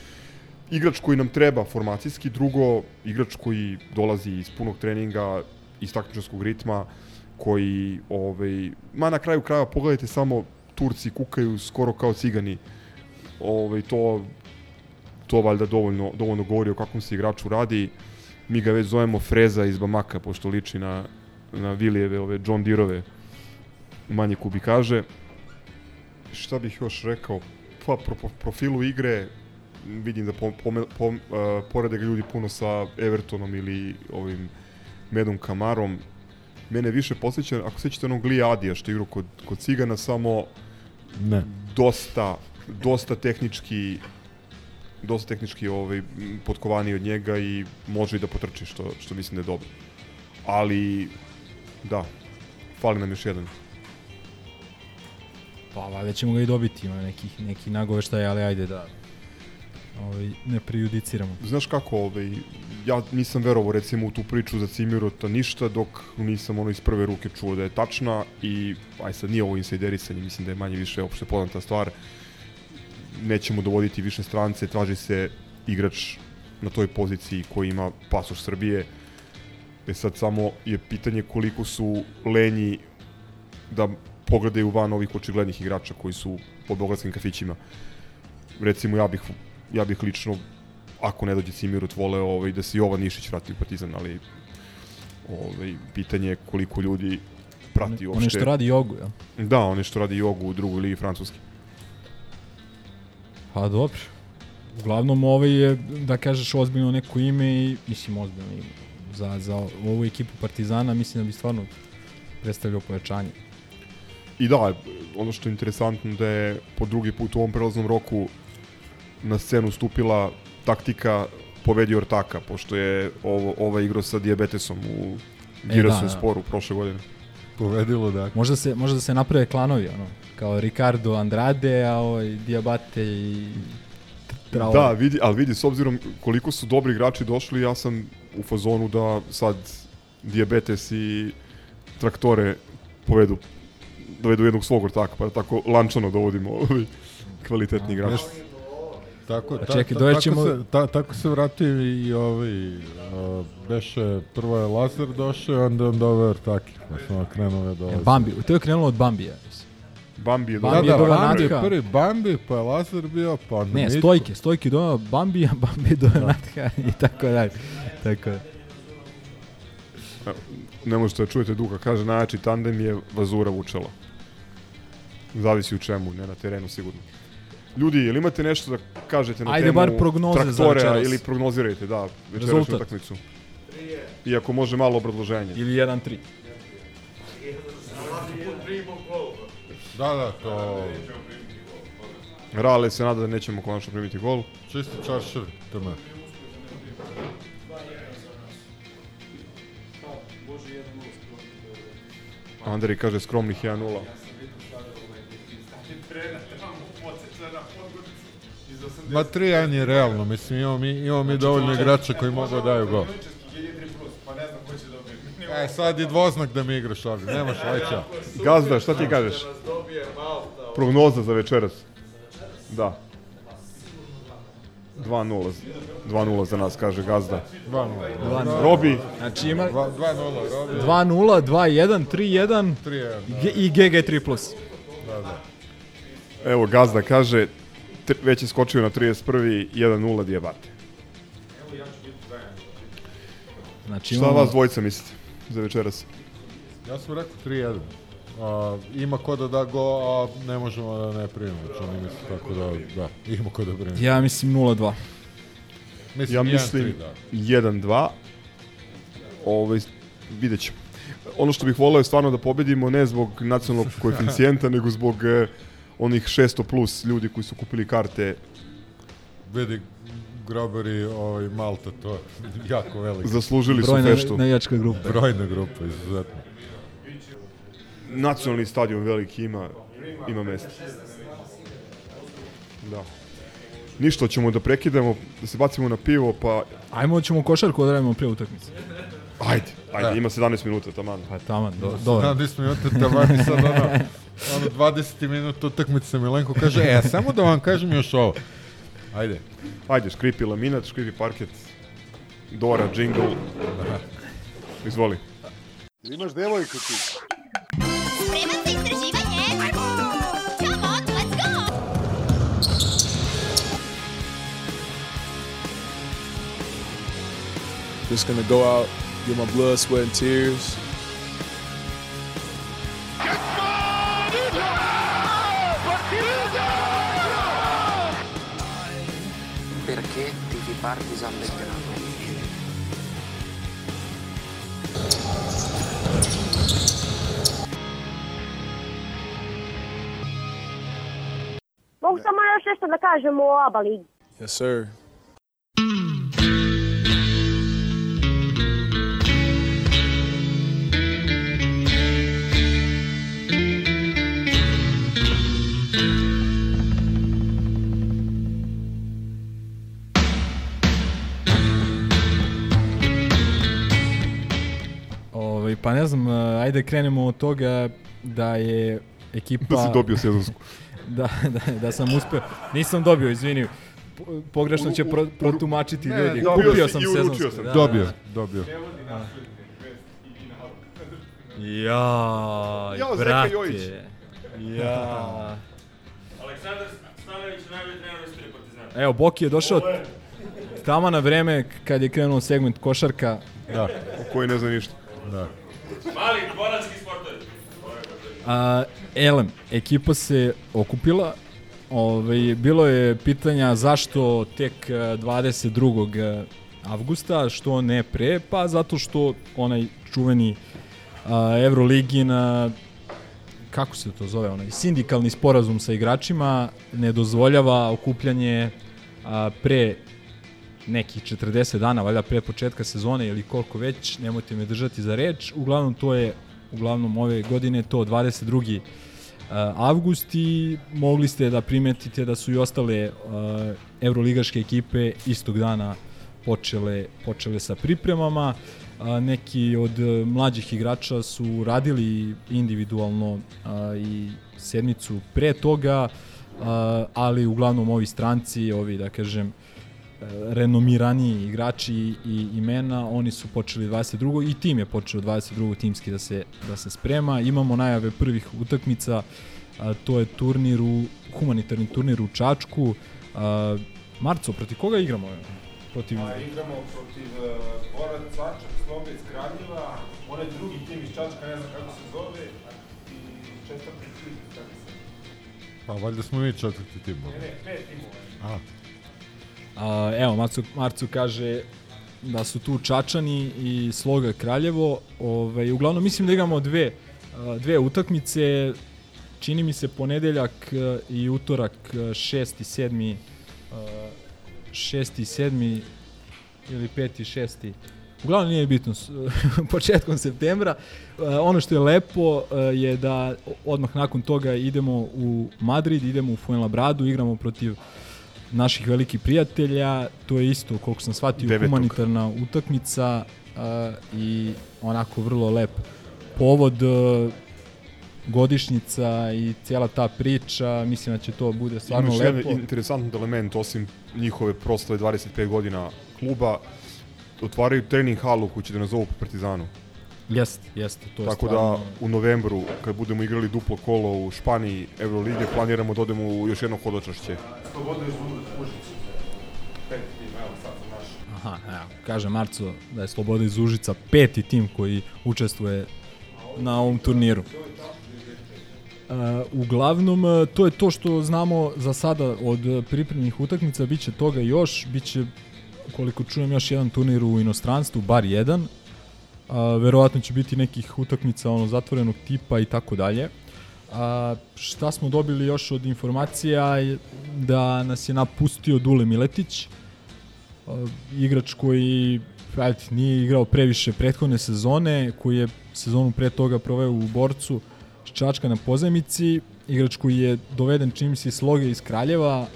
C: Igrač koji nam treba formacijski, drugo, igrač koji dolazi iz punog treninga, iz takmičarskog ritma, koji, ovaj, ma na kraju kraja pogledajte samo Turci kukaju skoro kao cigani. Ovaj, to, to valjda dovoljno, dovoljno govori o kakvom se igraču radi. Mi ga već zovemo Freza iz Bamaka, pošto liči na, na Vilijeve, ove John Deerove manje kubikaže. Šta bih još rekao? Pa, pro, pro, profilu igre vidim da po, pome, pom, uh, porede ga ljudi puno sa Evertonom ili ovim Medom Kamarom. Mene više posjeća, ako sećate onog Lee Adija što igra kod, kod Cigana, samo
G: Ne.
C: dosta, dosta tehnički dosta tehnički ovaj, potkovani od njega i može i da potrči, što, što mislim da je dobro. Ali, da, fali nam još jedan.
F: Pa valjda ćemo ga i dobiti, ima neki, neki nagoveštaj, ali ajde da ovaj, ne prejudiciramo.
C: Znaš kako, ovaj, ja nisam verovao recimo u tu priču za Cimirota ništa dok nisam ono iz prve ruke čuo da je tačna i aj sad nije ovo insajderisanje, mislim da je manje više opšte poznata stvar. Nećemo dovoditi više strance, traži se igrač na toj poziciji koji ima pasoš Srbije. E sad samo je pitanje koliko su lenji da pogledaju van ovih očiglednih igrača koji su po beogradskim kafićima. Recimo ja bih ja bih lično ako ne dođe Cimirut voleo ovaj, da se Jovan Nišić vrati u Partizan, ali ovaj, pitanje je koliko ljudi prati uopšte.
F: što radi jogu, ja.
C: Da, one što radi jogu u drugoj ligi Francuske.
F: Pa dobro. Uglavnom ovaj je, da kažeš, ozbiljno neko ime i, mislim, ozbiljno ime. Za, za ovu ekipu Partizana mislim da bi stvarno predstavljao pojačanje.
C: I da, ono što je interesantno da je po drugi put u ovom prelaznom roku na scenu stupila taktika pobedi Ortaka, pošto je ovo, ova igro sa diabetesom u Girasov
F: da,
C: da,
F: da.
C: sporu prošle godine.
G: Povedilo da.
F: Možda se, možda se naprave klanovi, ono, kao Ricardo Andrade, a ovaj Diabate i Traore.
C: Da, vidi, ali vidi, s obzirom koliko su dobri igrači došli, ja sam u fazonu da sad diabetes i traktore povedu dovedu jednog svog ortaka, pa da tako lančano dovodimo ovaj kvalitetni igrač.
G: Tako,
F: Pa
G: ta,
F: čekaj,
G: ta,
F: dojećemo-
G: tako, se, ta, tako se vratio i ovaj, uh, beše, prvo je Lazar došao, onda on doveo Artaki, pa smo krenuli da
F: E. Bambi, to je krenulo od Bambija. mislim.
C: Bambi je
G: Da,
F: Bambi
G: da,
F: je doveo
G: Bambi je prvi Bambi, pa je Lazar bio, pa onda
F: Ne,
G: Mitko.
F: stojke, stojke do Bambija, Bambi do Natka i tako dalje. Tako da.
C: ne možete da čujete Duka, kaže najjači tandem je Vazura Vučela. Zavisi u čemu, ne na terenu sigurno. Ljudi, ili imate nešto da kažete na
F: Ajde,
C: temu
F: bar prognoze za
C: traktorea
F: večeras.
C: ili prognozirajte, da, večerašnju
F: Rezultat.
C: utakmicu. Iako može malo obrazloženje.
F: Ili 1-3.
G: Da, da, to
C: Rale se nada da nećemo konačno primiti gol.
G: čisti čaršev, tome.
C: Andrej kaže skromnih 1-0.
G: Ma 3-1 je realno, mislim, imamo mi, imamo mi dovoljno igrača koji mogu da daju gol. E, sad je dvoznak da mi igraš ovdje, nemaš leća.
C: Gazda, šta ti kažeš? Prognoza za večeras. Da. 2-0. 2-0 za nas, kaže Gazda.
G: 2-0.
C: Robi,
F: Znači ima
G: 2-0, Robi.
F: 2-0, 2-1, 3-1
G: 3-1,
F: G- i GG 3+.
G: da, da.
C: evo Gazda kaže, već je skočio na 31. 1-0 Dijabate.
F: Znači
C: Šta
F: imamo,
C: vas dvojica mislite za večeras?
G: Ja sam rekao 3-1. A, ima ko da da go, a ne možemo da ne primimo, čini mi se, tako da, da, ima ko da primimo.
F: ja mislim 0-2.
G: Mislim,
C: Ja
G: 1-3,
C: mislim
G: da.
C: 1-2. Ovaj, vidjet ćemo. Ono što bih voleo je stvarno da pobedimo ne zbog nacionalnog koeficijenta, nego zbog eh, onih 600 plus ljudi koji su kupili karte
G: Vidi, grobari ovaj, Malta, to je jako veliko.
C: zaslužili su
F: Brojna
C: feštu.
F: navijačka grupa.
G: Brojna grupa, izuzetno.
C: Nacionalni stadion veliki ima, ima mesta. Da. Ništa, ćemo da prekidamo, da se bacimo na pivo, pa
F: Ajmo ćemo košarku da radimo pre utakmice.
C: ajde, ajde,
G: Da.
C: ima 17 minuta, taman.
F: Pa taman, do, dobro.
G: Da, nismo minuta tavani sad ono, ono 20 minuta utakmice Milenko kaže, e, samo da vam kažem još ovo. Ajde.
C: Ajde, škripi laminat, škripi parket, Dora, jingle. Izvoli.
E: Imaš devojku ti.
A: Spreman za istraživanje? Come on, let's go!
J: Just gonna go out, get my blood, sweat, and tears.
K: Tifi Partizan Belgrado?
A: Mogu samo još nešto da kažem o ABA ligi.
J: Yes, sir.
F: Pa ne znam, eh, ajde krenemo od toga da je ekipa...
C: Da si dobio sezonsku.
F: da, da, da sam uspeo. Nisam dobio, izvini. Po- Pogrešno će pro, protumačiti
G: Ne,
F: ljudi.
G: dobio
F: Kupio sam sezonsku.
C: sam.
F: Da,
G: Dobio,
F: da.
G: dobio.
F: Ja,
C: Zeka
F: brate.
C: Jojić.
F: Ja.
L: Aleksandar Stanović, najbolji trener u istoriji Partizana.
F: Evo, Boki je došao tamo na vreme kad je krenuo segment košarka.
G: Da,
C: O koji ne zna ništa.
G: da.
L: Mali, dvoranski sportovi.
F: A, elem, ekipa se okupila. Ovaj, bilo je pitanja zašto tek eh, 22. avgusta, što ne pre, pa zato što onaj čuveni a, Euroligin a, kako se to zove, onaj sindikalni sporazum sa igračima ne dozvoljava okupljanje a, pre nekih 40 dana, valjda pre početka sezone ili koliko već, nemojte me držati za reč. Uglavnom to je uglavnom ove godine to 22. uh, avgust i mogli ste da primetite da su i ostale uh, evroligaške ekipe istog dana počele, počele sa pripremama. A, neki od mlađih igrača su radili individualno a, i sedmicu pre toga, a, ali uglavnom ovi stranci, ovi da kažem, renomiraniji igrači i imena, oni su počeli 22. i tim je počeo 22. timski da se, da se sprema. Imamo najave prvih utakmica, a, to je turnir u, humanitarni turnir u Čačku. A, Marco, protiv koga igramo? Protiv...
M: Pa igramo protiv uh, Borac Čačak, Slobe iz Kraljeva, onaj drugi tim iz Čačka, ne znam kako se zove, i četvrti tim,
G: Pa valjda smo mi četvrti tim.
M: Ne, ne, pet timova.
G: A,
F: Evo, Marcu, Marcu kaže da su tu Čačani i Sloga Kraljevo. Ovaj, uglavnom, mislim da igramo dve, dve utakmice. Čini mi se ponedeljak a, i utorak 6. i 7. 6. i 7. ili 5. i 6. Uglavnom nije bitno, početkom septembra. E, ono što je lepo e, je da odmah nakon toga idemo u Madrid, idemo u Fuenlabradu, igramo protiv naših velikih prijatelja, to je isto, koliko sam shvatio,
C: Devetog.
F: humanitarna utakmica a, i onako vrlo lep povod e, godišnjica i cijela ta priča, mislim da će to bude stvarno
C: Imaš
F: lepo.
C: jedan interesantan element, osim njihove proslave 25 godina kluba, otvaraju trening halu koju će da nazovu po Partizanu.
F: Jeste, jeste, to je
C: Tako
F: stvarno...
C: da u novembru, kad budemo igrali duplo kolo u Španiji Eurolige, planiramo da odemo u još jedno hodočašće.
M: Slobodno iz naš.
F: Aha, evo, kaže Marco da je Sloboda iz Užica peti tim koji učestvuje na ovom turniru. Uh, uglavnom, uh, to je to što znamo za sada od pripremnih utakmica, bit će toga još, bit će, koliko čujem, još jedan turnir u inostranstvu, bar jedan. A, verovatno će biti nekih utakmica ono zatvorenog tipa i tako dalje. A, šta smo dobili još od informacija da nas je napustio Dule Miletić, a, igrač koji ajde, nije igrao previše prethodne sezone, koji je sezonu pre toga proveo u Borcu Čačka na pozemici, igrač koji je doveden čini mi se iz Sloge iz Kraljeva,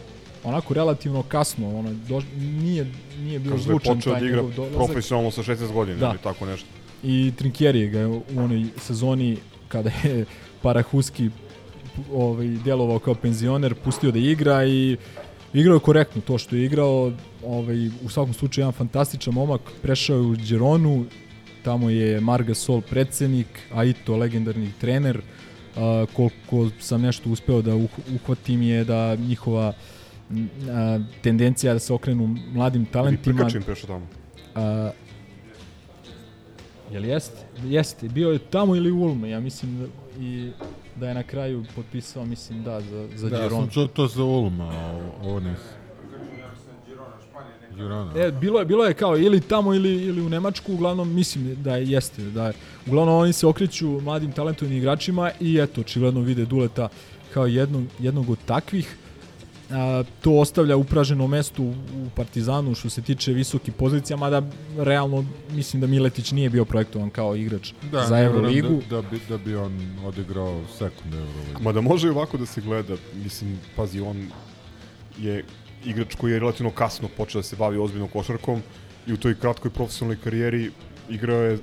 F: onako relativno kasno, ono, do, nije, nije bio
C: Kažu da je
F: zvučan
C: počeo da igra
F: dolazak.
C: profesionalno sa 16 godina
F: Da.
C: ili tako nešto.
F: I Trinkieri ga je u onoj sezoni kada je Parahuski ovaj, delovao kao penzioner, pustio da igra i igrao je korektno to što je igrao. Ovaj, u svakom slučaju jedan fantastičan momak, prešao je u Gironu, tamo je Marga Sol predsednik, Aito legendarni trener. A, koliko sam nešto uspeo da uh, uhvatim je da njihova a, tendencija da se okrenu mladim
C: Ili
F: talentima.
C: Prkačin prešao tamo.
F: A, jel jeste? Jeste. Bio je tamo ili u Ulme, ja mislim da, i da je na kraju potpisao, mislim, da, za, za
G: Da,
F: Girona.
G: sam čuo to za Ulma, ovo nisam. Girona.
F: E, bilo je, bilo je kao ili tamo ili, ili u Nemačku, uglavnom mislim da je, jeste, da je. Uglavnom oni se okreću mladim talentovnim igračima i eto, očigledno vide Duleta kao jednog, jednog od takvih. A, to ostavlja upraženo mesto u, u Partizanu što se tiče visokih pozicija, mada realno mislim da Miletić nije bio projektovan kao igrač
G: Da,
F: za Euroligu.
G: Da, da, bi, da bi on odigrao sekund Euroligu.
C: Ma da može i ovako da se gleda, mislim, pazi, on je igrač koji je relativno kasno počeo da se bavi ozbiljno košarkom i u toj kratkoj profesionalnoj karijeri igrao je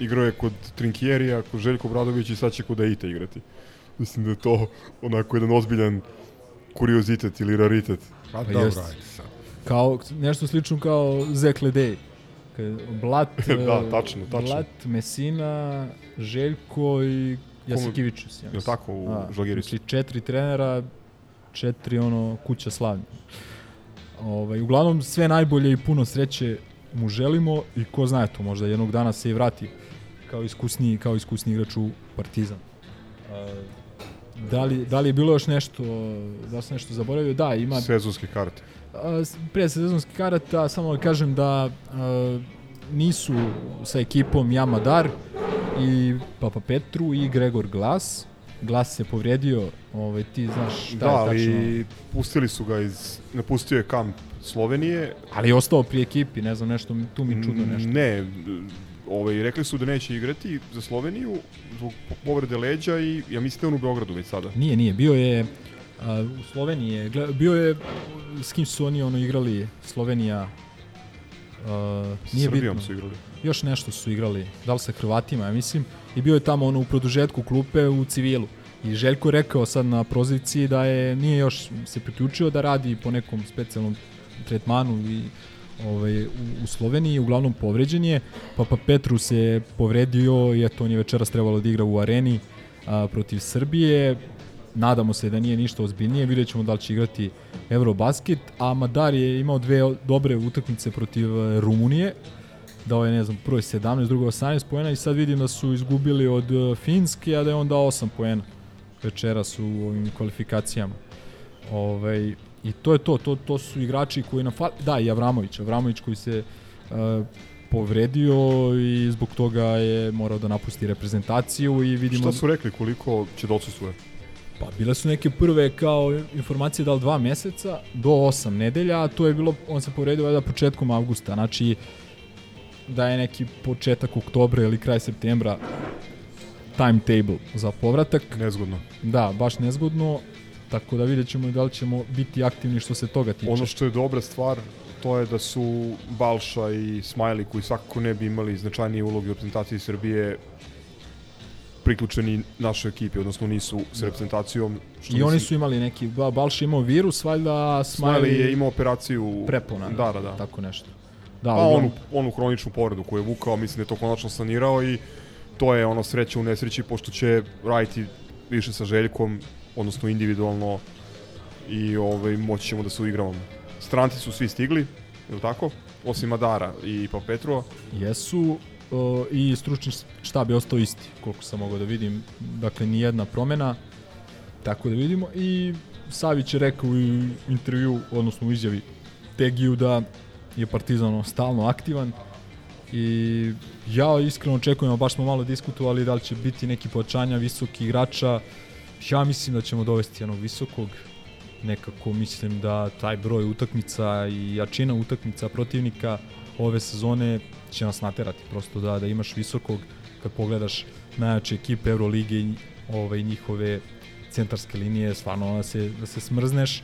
C: igrao je kod Trinkjerija, kod Željko Bradović i sad će kod Aita igrati. Mislim da je to onako jedan ozbiljan kuriozitet ili raritet.
G: Pa
F: Pa
G: dobro, ajde sad.
F: Kao, nešto slično kao Zek Ledej. Kad- Blat,
C: Da,
F: e,
C: tačno, tačno.
F: Blat, Mesina, Željko i Jasikivičius. Ja mislim.
C: tako, u Žalgirisu?
F: Znači četiri trenera, četiri ono kuća slavlja. Ovaj, uglavnom sve najbolje i puno sreće mu želimo i ko zna to možda jednog dana se i vrati kao iskusni kao iskusni igrač u Partizan. Da li, da li je bilo još nešto, da sam nešto zaboravio? Da, ima
C: Sezonske karte.
F: A, pre sezonskih karata, samo da kažem da a, nisu sa ekipom Jamadar i Papa Petru i Gregor Glas. Glas se povredio, ovaj, ti znaš šta
C: Da,
F: je
C: ali
F: tačno.
C: pustili su ga iz... Napustio je kamp Slovenije.
F: Ali je ostao pri ekipi, ne znam, nešto, tu mi čudno nešto.
C: Ne, ovaj, rekli su da neće igrati za Sloveniju zbog povrede leđa i ja mislim da on u Beogradu već sada.
F: Nije, nije, bio je a, u Sloveniji, je, gle- bio je, s kim su oni ono igrali, Slovenija, a, nije
C: Srbijom
F: bitno.
C: su igrali.
F: još nešto su igrali, da li sa Hrvatima, ja mislim, i bio je tamo ono u produžetku klupe u civilu. I Željko je rekao sad na prozivci da je nije još se priključio da radi po nekom specijalnom tretmanu i ovaj, u, Sloveniji, uglavnom povređen je. Papa Petru se povredio i eto on je večeras trebalo da igra u areni a, protiv Srbije. Nadamo se da nije ništa ozbiljnije, vidjet ćemo da li će igrati Eurobasket, a Madar je imao dve dobre utakmice protiv e, Rumunije, dao je, ne znam, prvo je 17, drugo je 18 poena i sad vidim da su izgubili od e, Finske, a da je on dao 8 poena večeras u ovim kvalifikacijama. Ovaj, I to je to, to, to su igrači koji nam fali, da i Avramović, Avramović koji se uh, povredio i zbog toga je morao da napusti reprezentaciju i vidimo...
C: Šta su rekli koliko će da odsustvuje?
F: Pa bile su neke prve kao informacije da li dva meseca do osam nedelja, a to je bilo, on se povredio valjda početkom avgusta, znači da je neki početak oktobra ili kraj septembra timetable za povratak.
C: Nezgodno.
F: Da, baš nezgodno tako da vidjet ćemo da li ćemo biti aktivni što se toga tiče.
C: Ono što je dobra stvar, to je da su Balša i Smajli, koji svakako ne bi imali značajnije uloge u reprezentaciji Srbije, priključeni našoj ekipi, odnosno nisu s reprezentacijom. Što
F: I oni su imali neki, Ba- Balša imao virus, valjda,
C: Smajli
F: Smiley
C: je imao operaciju
F: prepona.
C: Da, da, da.
F: Tako nešto.
C: Da,
F: Da,
C: pa onu, onu hroničnu povredu koju je vukao, mislim da je to konačno sanirao i to je ono sreća u nesreći, pošto će raditi više sa Željkom, odnosno individualno i ovaj, moći ćemo da se uigravamo. Stranci su svi stigli, je li tako? Osim Madara i pa Petrova.
F: Jesu uh, i stručni štab je ostao isti, koliko sam mogao da vidim. Dakle, ni jedna promena, tako da vidimo. I Savić je rekao u intervju, odnosno u izjavi Tegiju da je Partizan stalno aktivan i ja iskreno očekujem, baš smo malo diskutovali da li će biti neki pojačanja visokih igrača. Ja mislim da ćemo dovesti jednog visokog, nekako mislim da taj broj utakmica i jačina utakmica protivnika ove sezone će nas naterati prosto da da imaš visokog kad pogledaš najjače ekipe Eurolige i ove njihove centarske linije stvarno da se da se smrzneš.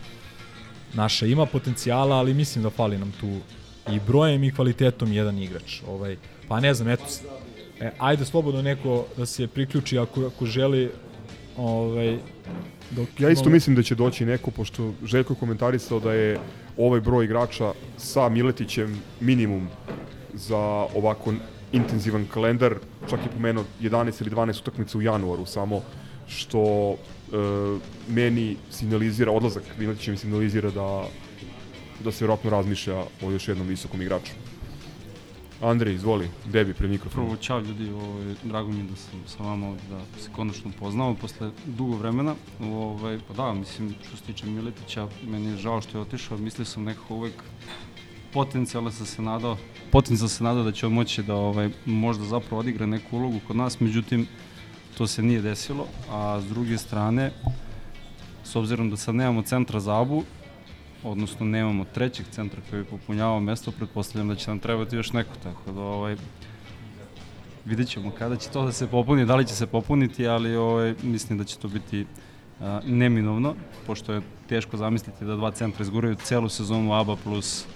F: Naša ima potencijala ali mislim da fali nam tu i brojem i kvalitetom jedan igrač ovaj. Pa ne znam eto e, ajde slobodno neko da se priključi ako ako želi ovaj dok
C: Ja isto mislim da će doći neko, pošto Željko komentarisao da je ovaj broj igrača sa Miletićem minimum za ovako intenzivan kalendar, čak je pomenuo 11 ili 12 utakmica u januaru samo, što e, meni signalizira, odlazak Miletića mi signalizira da, da se vjerojatno razmišlja o još jednom visokom igraču. Andrej, izvoli, debi pre mikrofona.
N: Prvo, čao ljudi, ovaj, drago mi da sam sa vama ovdje, da se konačno upoznao posle dugo vremena. Ovaj, pa da, mislim, što se tiče Miletića, meni je žao što je otišao, mislio sam nekako uvek potencijalno sam se nadao, potencijalno se nadao da će on moći da ovaj, možda zapravo odigra neku ulogu kod nas, međutim, to se nije desilo, a s druge strane, s obzirom da sad nemamo centra za Abu, odnosno nemamo trećeg centra koji bi popunjavao mesto, pretpostavljam da će nam trebati još neko, tako da ovaj, vidjet ćemo kada će to da se popuni, da li će se popuniti, ali ovaj, mislim da će to biti a, neminovno, pošto je teško zamisliti da dva centra izguraju celu sezonu ABA plus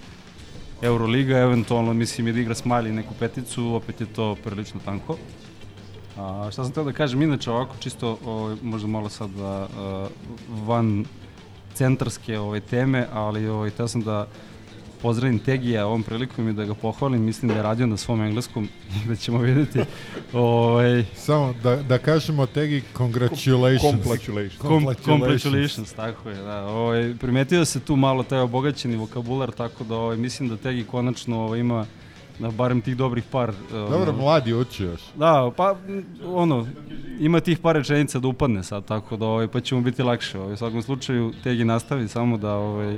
N: Euroliga, eventualno mislim i da igra Smiley neku peticu, opet je to prilično tanko. A, šta sam teo da kažem, inače ovako čisto, ovaj, možda malo sad da, a, van centarske ove teme, ali ovaj, teo sam da pozdravim Tegija ovom prilikom i da ga pohvalim, mislim da je radio na svom engleskom i da ćemo vidjeti ovaj,
G: Samo da, da kažemo Tegi congratulations.
C: Congratulations.
N: Com congratulations, tako je, da. Ovaj, primetio se tu malo taj obogaćeni vokabular, tako da ovaj, mislim da Tegi konačno ovaj, ima na barem tih dobrih par.
G: Dobro, mladi uči još.
N: Da, pa ono, ima tih par rečenica da upadne sad, tako da ovaj, pa će mu biti lakše. Ovaj, u svakom slučaju, Tegi nastavi samo da ovaj,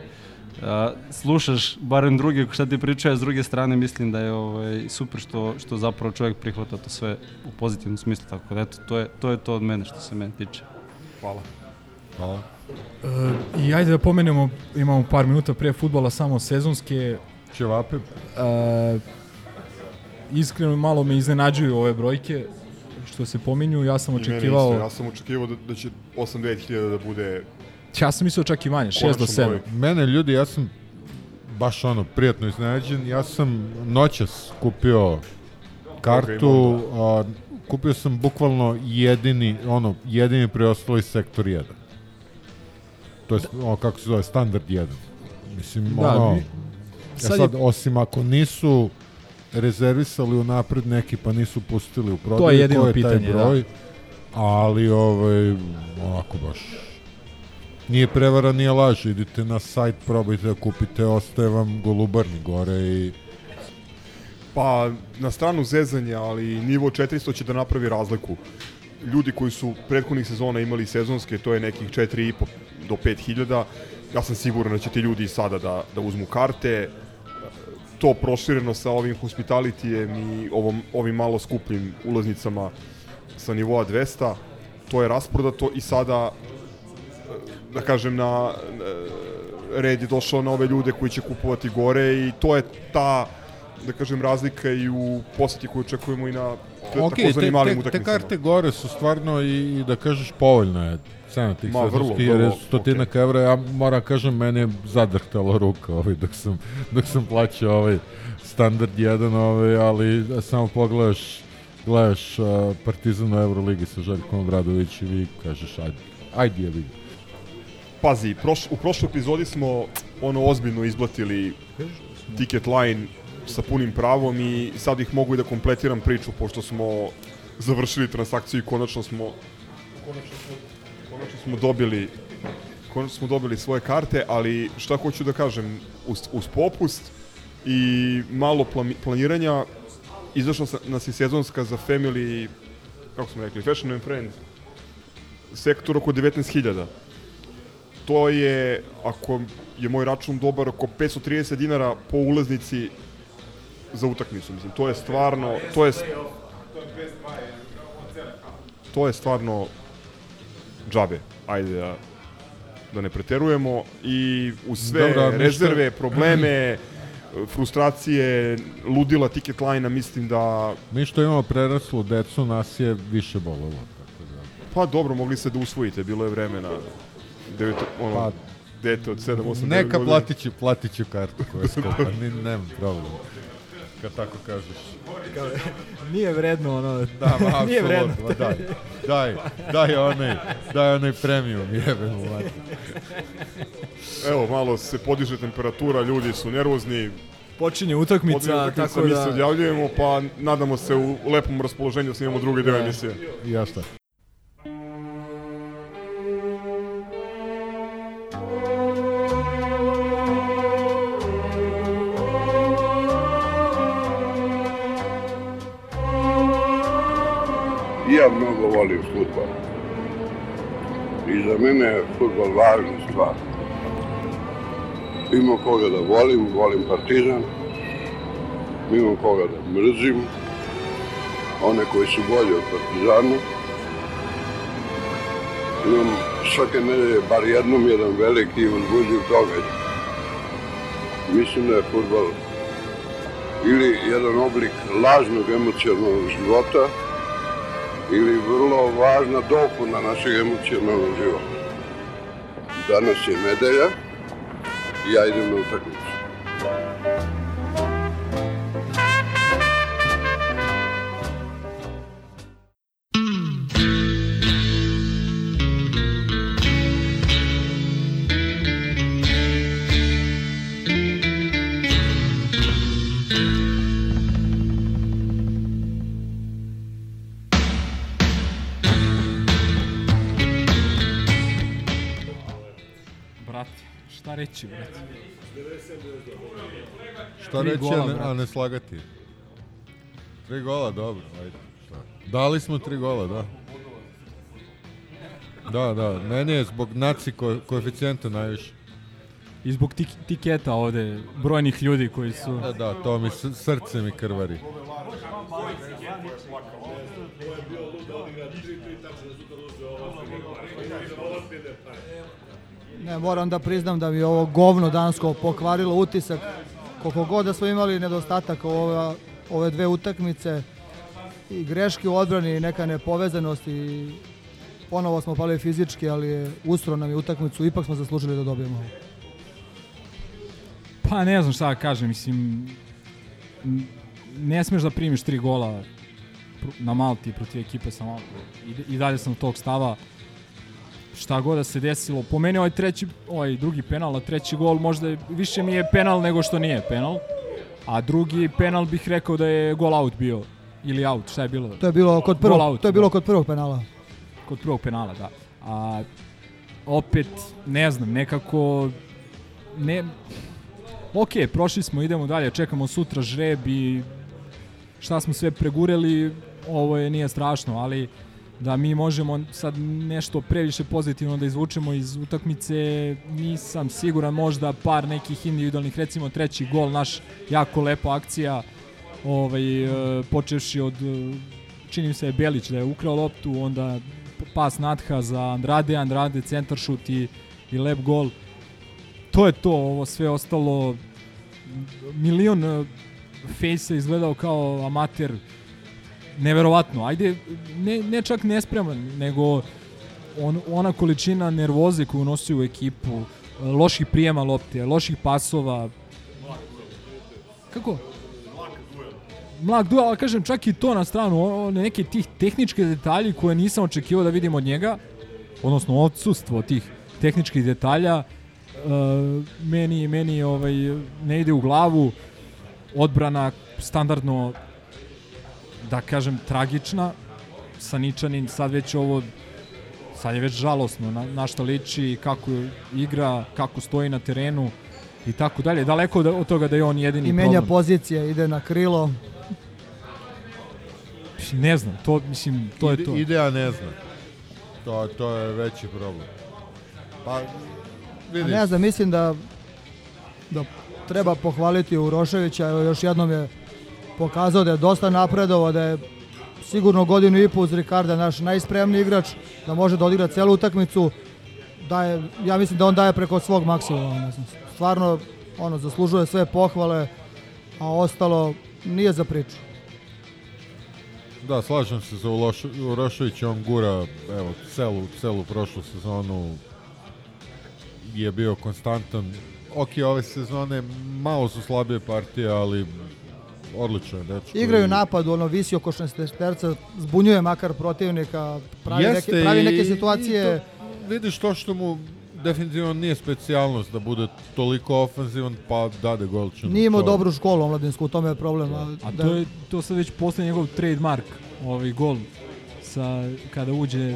N: a, slušaš barem druge šta ti pričaju, a s druge strane mislim da je ovaj, super što, što zapravo čovjek prihvata to sve u pozitivnom smislu, tako da eto, to je to, je to od mene što se mene tiče.
C: Hvala.
G: Hvala.
F: E, I ajde da pomenemo, imamo par minuta pre futbala samo sezonske.
G: Ćevape.
F: E, iskreno malo me iznenađuju ove brojke što se pominju. Ja sam očekivao...
C: isto, ja sam očekivao da, da će 8-9 da bude
F: Ja sam mislio čak i manje, 6 do 7.
G: Mene ljudi, ja sam baš ono, prijatno iznenađen. Ja sam noćas kupio kartu, a, kupio sam bukvalno jedini, ono, jedini preostali sektor 1. To je, ono, kako se zove, standard 1. Mislim,
F: Da,
G: ono,
F: vi-
G: ja
F: sad
G: sad,
F: je-
G: osim ako nisu rezervisali unapred neki pa nisu pustili u prodaju,
F: To je jedino
G: je
F: pitanje,
G: taj broj,
F: da.
G: ali ovaj, onako baš nije prevara, nije laž, idite na sajt, probajte da kupite, ostaje vam golubarni gore i
C: Pa, na stranu zezanja, ali nivo 400 će da napravi razliku. Ljudi koji su prethodnih sezona imali sezonske, to je nekih 4,5 do 5 hiljada, ja sam siguran da će ti ljudi i sada da, da uzmu karte. To prošireno sa ovim hospitalitijem i ovom, ovim malo skupljim ulaznicama sa nivoa 200, to je rasprodato i sada da kažem na red je došao na ove ljude koji će kupovati gore i to je ta da kažem, razlika i u poseti koju očekujemo i na
G: Ok,
C: takozvani
G: te,
C: malim
G: te, te
C: utakmicama.
G: karte gore su stvarno i, i da kažeš povoljna je cena tih
C: Ma, vrlo,
G: sezonskih, jer je
C: vrlo,
G: stotinak evra, ja moram kažem, meni je zadrhtala ruka ovaj, dok sam, dok sam plaćao ovaj standard 1, ovaj, ali samo pogledaš gledaš uh, Partizan u Euroligi sa Željkom Obradović i vi kažeš, ajde, ajde je vidi.
C: Pazi, proš, u prošloj epizodi smo ono ozbiljno izblatili ticket line sa punim pravom i sad ih mogu i da kompletiram priču pošto smo završili transakciju i konačno smo konačno smo, konačno smo dobili konačno smo dobili svoje karte, ali šta hoću da kažem, uz, uz popust i malo plami, planiranja izašla nas je sezonska za family kako smo rekli, fashion and friends sektor oko 19.000 to je, ako je moj račun dobar, oko 530 dinara po ulaznici za utakmicu. Mislim, to je stvarno, to je, to je stvarno džabe. Ajde da, da ne preterujemo i uz sve
G: Dobro, a mi šta-
C: rezerve, probleme, frustracije, ludila ticket line mislim da
G: Mi što imamo preraslu decu, nas je više bolelo. Tako da.
C: pa dobro, mogli ste da usvojite, bilo je vremena. Deveto, ono,
G: Pa,
C: dete od 7, 8, 9
G: Neka platit ću, platit ću kartu koja je skupa, nemam problem. Kad tako kažeš.
F: Nije vredno ono.
G: Da, ma,
F: nije vredno.
G: ma, daj, daj, daj onaj, daj onaj premium, jebe mu mati.
C: Evo, malo se podiže temperatura, ljudi su nervozni.
F: Počinje utakmica,
C: Počinje utakmica,
F: tako
C: mi
F: da-
C: se odjavljujemo, pa nadamo se u lepom raspoloženju da snimamo drugi deo emisije.
G: Jasno.
O: I ja mnogo volim futbol. I za mene je futbol važna stvar. Imam koga da volim, volim Partizan. Imam koga da mrzim. One koji su bolji od Partizana. Imam svake nedelje bar jednom jedan veliki i uzbuđiv događaj. Mislim da je futbol ili jedan oblik lažnog emocionalnog života, ili vrlo važna dopuna našeg emocionalnog života. Danas je nedelja i ja idem na utakmicu.
F: Reći, brate?
G: Šta
F: Tri
G: reći,
F: gola,
G: a ne, a ne slagati? Tri gola, dobro, ajde. Šta? Dali smo tri gola, da. Da, da, meni je zbog naci ko, koeficijenta najviše.
F: I zbog tik, tiketa ovde, brojnih ljudi koji su...
G: Da, da, to mi srce mi krvari.
P: Ne, moram da priznam da mi ovo govno dansko pokvarilo utisak. Koliko god da smo imali nedostatak ove, ove dve utakmice i greške u odbrani i neka nepovezanost i ponovo smo pali fizički, ali je ustro nam je utakmicu, ipak smo zaslužili da dobijemo. ovo.
F: Pa ne znam šta da kažem, mislim, ne smeš da primiš tri gola na Malti protiv ekipe sa Malti. I, I dalje sam tog stava. Šta god da se desilo, po meni ovaj treći, ovaj drugi penal, a treći gol možda je, više mi je penal nego što nije penal. A drugi penal bih rekao da je gol out bio. Ili out, šta je bilo?
P: To je bilo kod prvog,
F: out,
P: to je bilo
F: da.
P: kod prvog penala.
F: kod prvog penala, da. A opet, ne znam, nekako ne Ok, prošli smo, idemo dalje, čekamo sutra žreb i šta smo sve pregureli, ovo je nije strašno, ali da mi možemo sad nešto previše pozitivno da izvučemo iz utakmice, nisam siguran, možda par nekih individualnih, recimo treći gol, naš jako lepa akcija, ovaj, e, počevši od, e, čini se je Belić da je ukrao loptu, onda pas Natha za Andrade, Andrade centar šut i, i lep gol. To je to, ovo sve ostalo milion e, Face izgledao kao amater neverovatno. Ajde, ne, ne čak nespreman, nego on, ona količina nervoze koju nosi u ekipu, loših prijema lopte, loših pasova. Kako? Mlak duel, ali kažem čak i to na stranu, o- o- neke tih tehničke detalji koje nisam očekivao da vidim od njega, odnosno odsustvo tih tehničkih detalja, uh, meni, meni ovaj, ne ide u glavu odbrana standardno da kažem tragična Saničanin sad već ovo sad je već žalosno na, na šta liči kako igra, kako stoji na terenu i tako dalje. Daleko od, od toga da je on jedini
P: I menja
F: problem.
P: pozicije, ide na krilo.
F: Ne znam, to mislim, to je
G: Ide-
F: to.
G: Ide, a ne zna. To, to je veći problem. Pa,
P: A
G: vidiš,
P: ne znam, mislim da da treba pohvaliti Uroševića, evo još jednom je pokazao da je dosta napredovao, da je sigurno godinu i po uz Ricarda naš najspremniji igrač, da može da odigra celu utakmicu, da je, ja mislim da on daje preko svog maksimuma, stvarno ono, zaslužuje sve pohvale, a ostalo nije za priču.
G: Da, slažem se za Uroševića, on gura, evo, celu, celu prošlu sezonu je bio konstantan. Ok, ove sezone malo su slabije partije, ali odlično je dečko.
P: Igraju
G: i-
P: napad, ono visi oko 16 terca, zbunjuje makar protivnika, pravi,
G: Jeste
P: neke, pravi neke situacije.
G: to, vidiš to što mu definitivno nije specijalnost da bude toliko ofenzivan, pa dade golčinu.
P: Nije imao dobru školu omladinsku, u tome je problem. A,
F: A
P: da-
F: to je to sad već postaje njegov trademark, ovaj gol sa kada uđe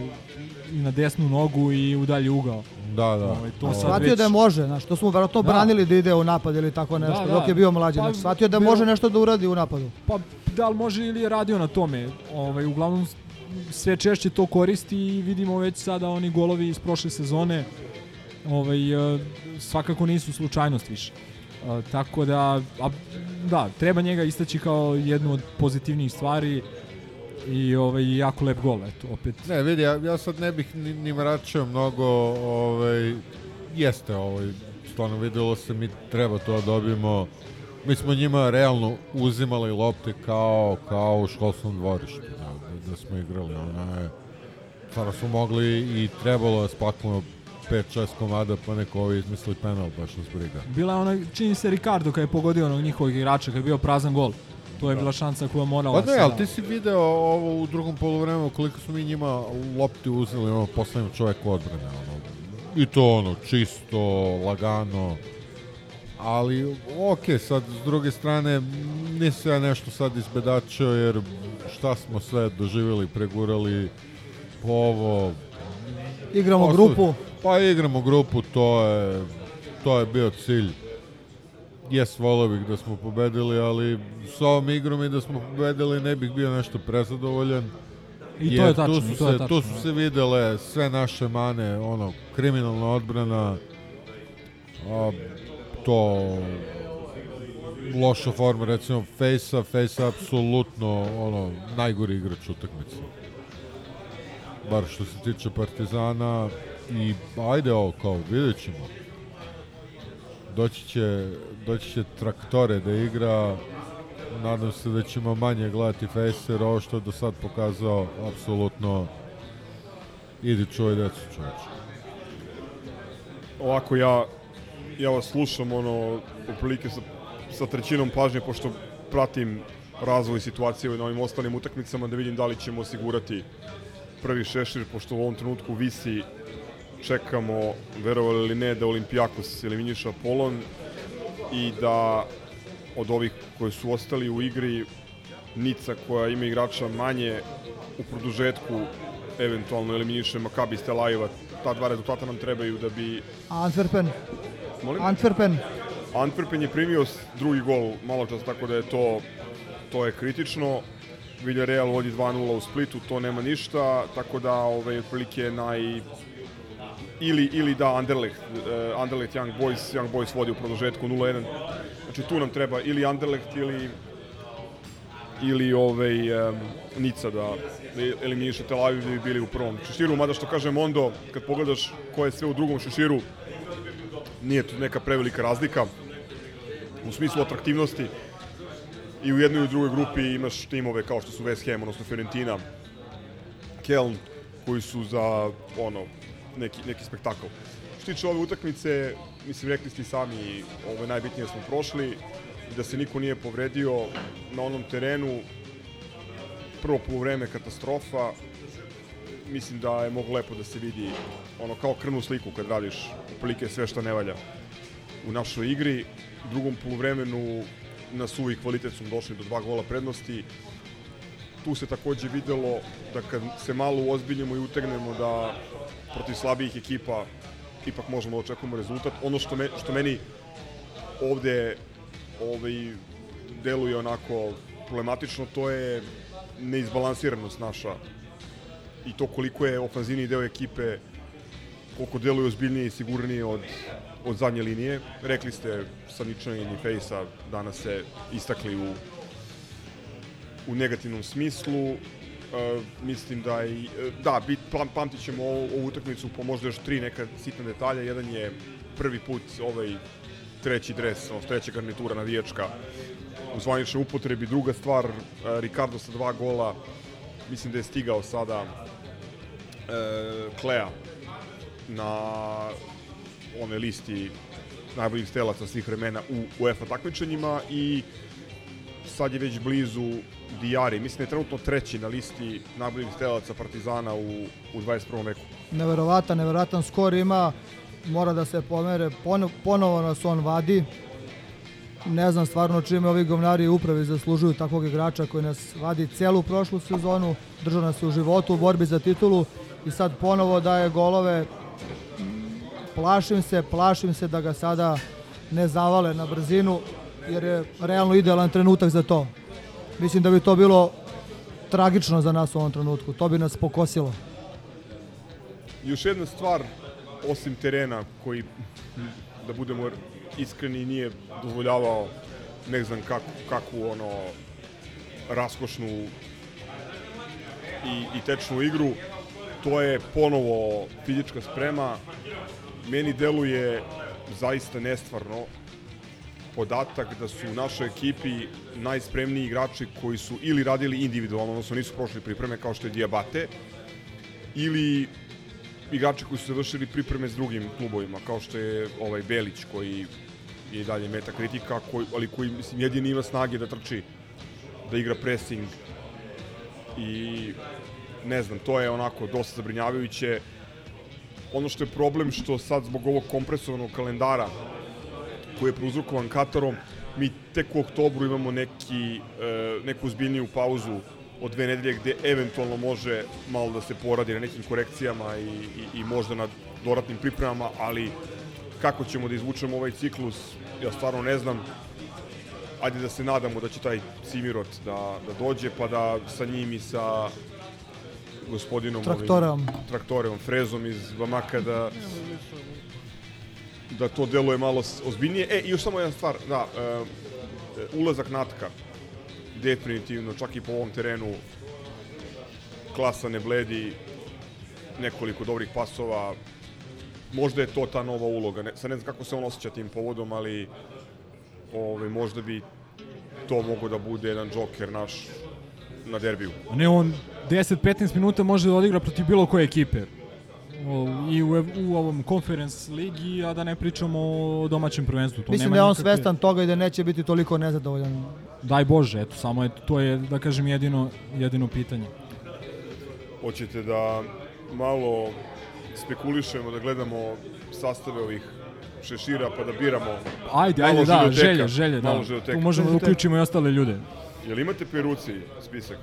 F: i na desnu nogu i u dalji ugao.
G: Da, da.
F: Ovaj, to sad
P: Shvatio
F: već
P: da je može, znaš, to smo verovatno
F: Da.
P: branili da ide u napad ili tako nešto,
F: Da, da.
P: dok je bio mlađi.
F: Pa,
P: znači, shvatio da može nešto da uradi u napadu.
F: Pa da li može ili je radio na tome. Ovaj, uglavnom sve češće to koristi i vidimo već sada oni golovi iz prošle sezone ovaj, e, svakako nisu slučajnost više. E, tako da, a, da, treba njega istaći kao jednu od pozitivnijih stvari i ovaj, jako lep gol, eto, opet.
G: Ne, vidi, ja, ja sad ne bih ni, ni mračio mnogo, ovaj, jeste, ovaj, stvarno videlo se, mi treba to da dobijemo. Mi smo njima realno uzimali lopte kao, kao u školskom dvorištu, da, da smo igrali, ona je, stvarno smo mogli i trebalo da spakujemo 5-6 komada, pa neko ovi izmisli penal, baš nas briga.
F: Bila je ona, čini se Ricardo kad je pogodio onog njihovog igrača, kad je bio prazan gol. To je bila šansa koja je morala
G: Pa ne,
F: se
G: ali ti si video ovo u drugom polovremenu koliko smo mi njima lopti uzeli, ono, poslednjem čoveku odbrane, ono. I to ono, čisto, lagano. Ali, ok, sad, s druge strane, nisam ja nešto sad izbedačio, jer šta smo sve doživjeli, pregurali, ovo...
P: Igramo
G: Osu-
P: grupu.
G: Pa igramo grupu, to je, to je bio cilj. Jes, volio bih da smo pobedili, ali s ovom igrom i da smo pobedili ne bih bio nešto prezadovoljan.
F: I to je tačno,
G: tu su,
F: to je
G: se,
F: tačno,
G: tu su
F: da.
G: se videle sve naše mane, ono, kriminalna odbrana, a, to loša forma, recimo Fejsa, Fejsa apsolutno ono, najgori igrač utakmice. Bar što se tiče Partizana i ajde ovo kao, vidjet ćemo. Doći će, doći će traktore da igra, nadam se da ćemo manje gledati Fejsa jer ovo što je do sad pokazao apsolutno idi čuvaj decu čoveče.
C: ovako ja ja vas slušam ono otprilike sa, sa trećinom pažnje pošto pratim razvoj situacije na ovim ostalim utakmicama da vidim da li ćemo osigurati prvi šešir pošto u ovom trenutku visi čekamo verovali ili ne da Olimpijakos eliminiša Polon i da od ovih koji su ostali u igri Nica koja ima igrača manje u produžetku eventualno eliminiše Makabi iz Tel Aviva. Ta dva rezultata nam trebaju da bi
P: Antwerpen.
C: Molim?
P: Antwerpen.
C: Antwerpen je primio drugi gol malo čas, tako da je to, to je kritično. Villarreal vodi 2-0 u Splitu, to nema ništa, tako da ovaj, otprilike naj... Ili, ili da Anderlecht, uh, Anderlecht Young Boys, Young Boys vodi u produžetku 0-1. Znači tu nam treba ili Anderlecht ili ili ovaj, um, Nica da eliminiše Tel Aviv da bi bili u prvom šeširu, mada što kaže Mondo, kad pogledaš ko je sve u drugom šeširu, nije tu neka prevelika razlika u smislu atraktivnosti. i u jednoj i u drugoj grupi imaš timove kao što su West Ham, odnosno Fiorentina, Keln, koji su za ono, neki, neki spektakl. Što tiče ove utakmice, mislim, rekli ste i sami, ovo je najbitnije da smo prošli, da se niko nije povredio na onom terenu, prvo polovreme katastrofa, mislim da je mogu lepo da se vidi ono kao krvnu sliku kad radiš otprilike sve što ne valja u našoj igri. U drugom poluvremenu na suvi kvalitet smo došli do dva gola prednosti. Tu se takođe videlo da kad se malo uozbiljimo i utegnemo da protiv slabijih ekipa ipak možemo da očekujemo rezultat. Ono što, me, što meni ovde ovaj, deluje onako problematično, to je neizbalansiranost naša i to koliko je ofanzivni deo ekipe koliko deluje ozbiljnije i sigurnije od, od zadnje linije. Rekli ste sa Ničanin i Fejsa danas se istakli u, u negativnom smislu. E, mislim da i da bit pam, pamtit ćemo ovu, ovu utakmicu po možda još tri neka sitna detalja. Jedan je prvi put ovaj treći dres, ono, treća garnitura navijačka u zvaničnoj upotrebi. Druga stvar, e, Ricardo sa dva gola, mislim da je stigao sada e, Klea na one listi najboljih stelaca svih vremena u UEFA takmičenjima i sad je već blizu Dijari. Mislim da je trenutno treći na listi najboljih stelaca Partizana u, u 21. veku.
P: Neverovatan, neverovatan skor ima, mora da se pomere, Pon, ponovo nas on vadi. Ne znam stvarno čime ovi govnari upravi zaslužuju takvog igrača koji nas vadi celu prošlu sezonu, držao nas u životu u borbi za titulu i sad ponovo daje golove. Plašim se, plašim se da ga sada ne zavale na brzinu, jer je realno idealan trenutak za to. Mislim da bi to bilo tragično za nas u ovom trenutku. To bi nas pokosilo.
C: Još jedna stvar, osim terena, koji, da budemo iskreni, nije dozvoljavao ne znam kako, kakvu ono raskošnu i, i tečnu igru, to je ponovo fizička sprema. Meni deluje zaista nestvarno podatak da su u našoj ekipi najspremniji igrači koji su ili radili individualno, odnosno nisu prošli pripreme kao što je Diabate, ili igrači koji su završili pripreme s drugim klubovima, kao što je ovaj Belić koji je dalje meta kritika, koji, ali koji mislim, jedini ima snage da trči, da igra pressing i ne znam, to je onako dosta zabrinjavajuće. Ono što je problem što sad zbog ovog kompresovanog kalendara koji je prouzrokovan Katarom, mi tek u oktobru imamo neki, e, neku zbiljniju pauzu od dve nedelje gde eventualno može malo da se poradi na nekim korekcijama i, i, i možda na dodatnim pripremama, ali kako ćemo da izvučemo ovaj ciklus, ja stvarno ne znam. Ajde da se nadamo da će taj Simirot da, da dođe, pa da sa njim i sa gospodinom
P: Traktoreom.
C: Ovim, traktoreom, frezom iz Bamaka da da to deluje malo ozbiljnije. E, i još samo jedna stvar, da, e, ulazak Natka, definitivno, čak i po ovom terenu, klasa ne bledi, nekoliko dobrih pasova, možda je to ta nova uloga. Ne, sad ne znam kako se on osjeća tim povodom, ali ove, možda bi to mogo da bude jedan džoker naš na derbiju.
F: Ne, on 10-15 minuta može da odigra protiv bilo koje ekipe. O, I u, u ovom conference ligi, a da ne pričamo o domaćem prvenstvu. To
P: Mislim
F: nema
P: da je on
F: nikakve...
P: svestan toga i da neće biti toliko nezadovoljan.
F: Daj Bože, eto, samo je, to je, da kažem, jedino, jedino pitanje.
C: Hoćete da malo spekulišemo, da gledamo sastave ovih šešira pa da biramo
F: Ajde,
C: malo
F: ajde, da, želje, želje, da. Tu možemo da uključimo i ostale ljude.
C: Jel imate peruci spisak?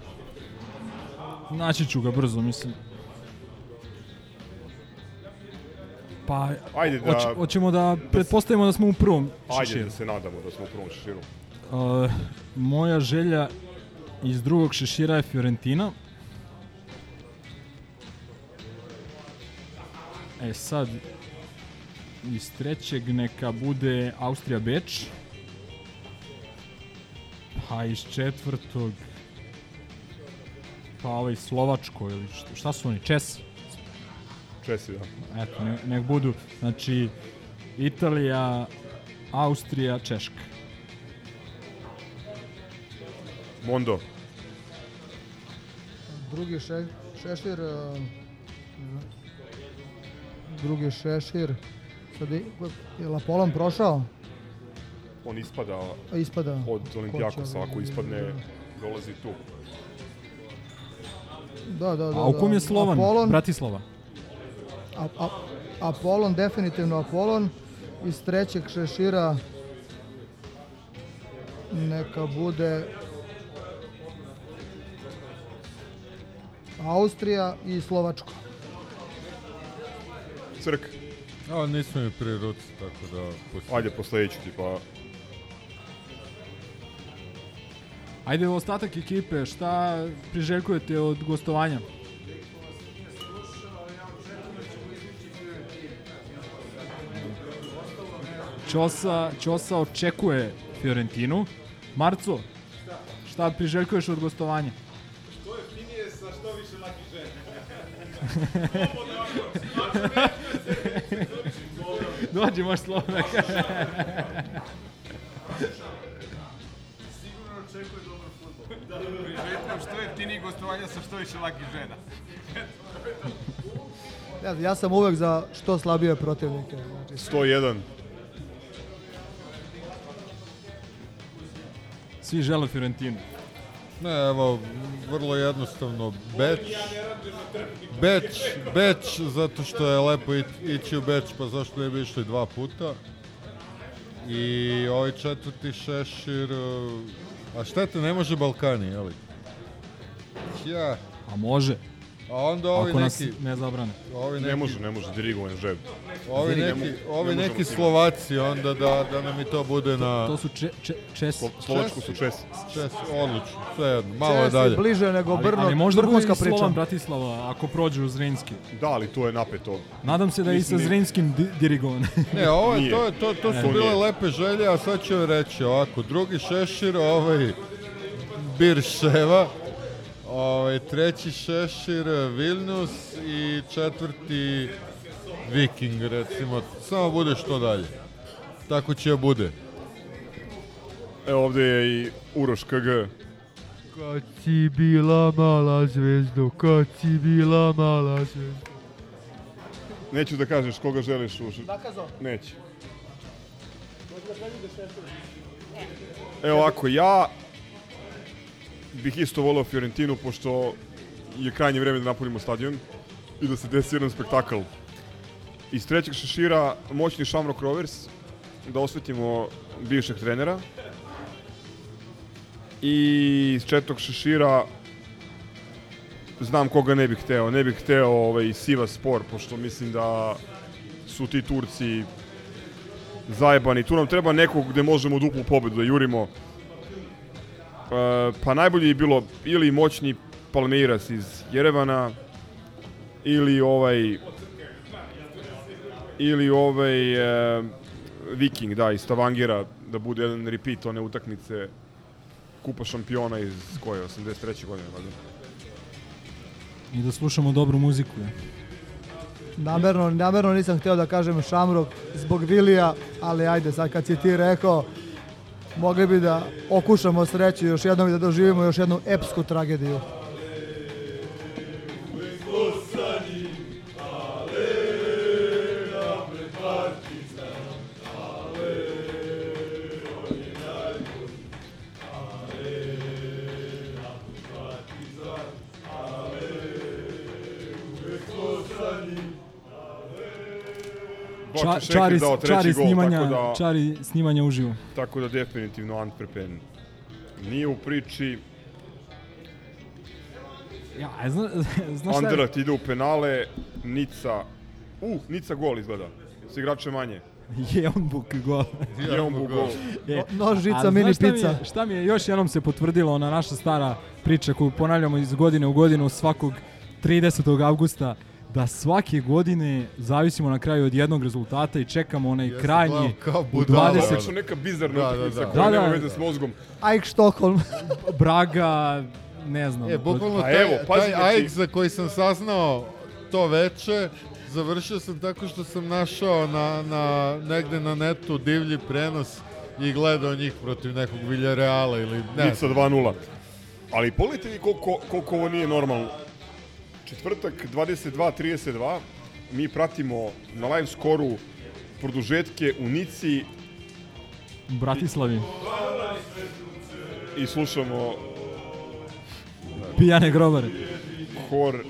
F: Naći ću ga brzo, mislim. Pa,
C: Ajde da-
F: hoć, hoćemo da pretpostavimo da smo u prvom
C: Ajde
F: šeširu.
C: da se nadamo da smo u prvom šeširu.
F: Uh, moja želja iz drugog šešira je Fiorentina. E sad, iz trećeg neka bude Austrija Beč. A iz četvrtog pa ovaj Slovačko ili šta, šta su oni? Česi?
C: Česi, da.
F: Eto, ne, nek budu, znači Italija, Austrija, Češka.
C: Mondo.
P: Drugi še, šešir, uh, drugi šešir, sad je, je Lapolon prošao?
C: On ispada
P: ispada.
C: od Olimpijakosa, ako ispadne, dolazi tu.
P: Da, da, da.
F: A u kom
P: da.
F: je Slovan?
P: Apolon,
F: Bratislava.
P: A, a, Apolon, definitivno Apolon. Iz trećeg šešira neka bude Austrija i Slovačko.
C: Crk.
G: A, nisu mi pri ruci, tako da... Pusti.
C: Ajde, po sledeću ti, pa...
F: Ajde, ostatak ekipe, šta priželjkujete od gostovanja? Ćosa, Ćosa očekuje Fiorentinu. Marco, šta priželjkuješ od gostovanja?
M: Što je finije sa što više laki žena.
F: Dođi, možeš slobodno.
M: Sigurno očekuje dobar futbol. Da, priželjkujem što je finije gostovanja sa što više laki žena.
P: Ja, ja sam uvek za što slabije protivnike. Znači,
C: 101.
F: Svi žele Fiorentinu.
G: Ne, evo, vrlo jednostavno, Beč, Beč, Beč, zato što je lepo ići u Beč, pa zašto ne bi išli dva puta. I ovaj četvrti šešir, a šteta, ne može Balkani, jeli? Ja,
F: A može.
G: A onda ovi
F: Ako nas
G: neki,
F: ne zabrane.
G: ovi
C: Ne
G: neki,
C: može, ne može, dirigovan žeb.
G: ovi
C: Ne
G: neki,
C: mo-
G: ovi
C: ne
G: neki
C: njima.
G: Slovaci, onda da, da nam i to bude na...
F: To su če, če, Česi.
C: Slo- Slovačko su Česi.
G: Čes, odlično, sve jedno, malo je
P: Česi
G: dalje.
P: bliže nego
F: Ali,
P: Brno,
F: ali možda bude
P: vrhunska
F: i
P: priča.
F: Slovan Bratislava ako prođu u Zrinski.
C: Da, ali to je napeto.
F: Nadam se da je i sa Zrinskim di dirigovan.
G: Ne, ovo je, to, je- to, to
F: Ne,
G: su
C: to
G: bile
C: nije.
G: lepe želje, a sad ću reći ovako, drugi šešir, ovaj Birševa, ovaj, treći šešir Vilnius i četvrti Viking, recimo, samo bude što dalje. Tako će bude.
C: Evo ovde je i Uroš KG.
G: Kad si bila mala zvezdo, kad si bila mala zvezdo.
C: Neću da kažeš koga želiš u...
P: Nakazo.
C: Neće. Evo ovako, ja bih isto volao Fiorentinu, pošto je krajnje vreme da napunimo stadion i da se desi jedan spektakl. Iz trećeg šešira moćni Shamrock Rovers, da osvetimo bivšeg trenera. I iz četvrtog šešira znam koga ne bih hteo. Ne bih hteo ovaj, Siva Spor, pošto mislim da su ti Turci zajebani. Tu nam treba nekog gde možemo duplu pobedu da jurimo. E, pa najbolje je bilo ili moćni Palmeiras iz Jerevana ili ovaj ili ovaj e, Viking, da, iz Stavangira, da bude jedan repeat one utakmice Kupa šampiona iz koje, 83. godine, valjda.
F: I da slušamo dobru muziku. ja.
P: Namerno, namerno nisam hteo da kažem Šamrok zbog Vilija, ali ajde, sad kad si ti rekao, mogli bi da okušamo sreću još jednom i da doživimo još jednu epsku tragediju.
F: Ča, čari,
C: dao treći
F: čari,
C: gol,
F: snimanja,
C: tako da,
F: čari snimanja uživo.
C: tako da definitivno Antwerpen nije u priči.
F: Ja, zna, znaš šta je?
C: Anderlecht ide u penale, Nica, u, Nica gol izgleda, s igrače manje.
F: Jeonbuk gol.
C: Jeonbuk gol.
F: E,
P: No- nožica,
F: a znaš
P: mini
F: šta mi
P: pizza.
F: je- Šta mi je još jednom se potvrdila ona naša stara priča koju ponavljamo iz godine u godinu svakog 30. avgusta da svake godine zavisimo na kraju od jednog rezultata i čekamo onaj
G: sam
F: krajnji
G: gledao kao
F: u
G: budala.
F: 20
C: Ovo su neka bizarna
G: Da, da, da.
C: koja
F: Da,
C: nema
F: da.
C: veze s mozgom.
P: Ajk Štokholm.
F: Braga, ne znam.
G: E, bukvalno taj,
C: evo,
G: taj
C: znači-
G: Ajax za koji sam saznao to veče, završio sam tako što sam našao na, na, negde na netu divlji prenos i gledao njih protiv nekog Villarreala ili ne
C: Nica 2-0. Ali pogledajte vi koliko, koliko ovo nije normalno. Četvrtak 22.32, mi pratimo na live skoru produžetke u Nici
F: U Bratislavi.
C: i slušamo
F: Pijane grobare.
C: hor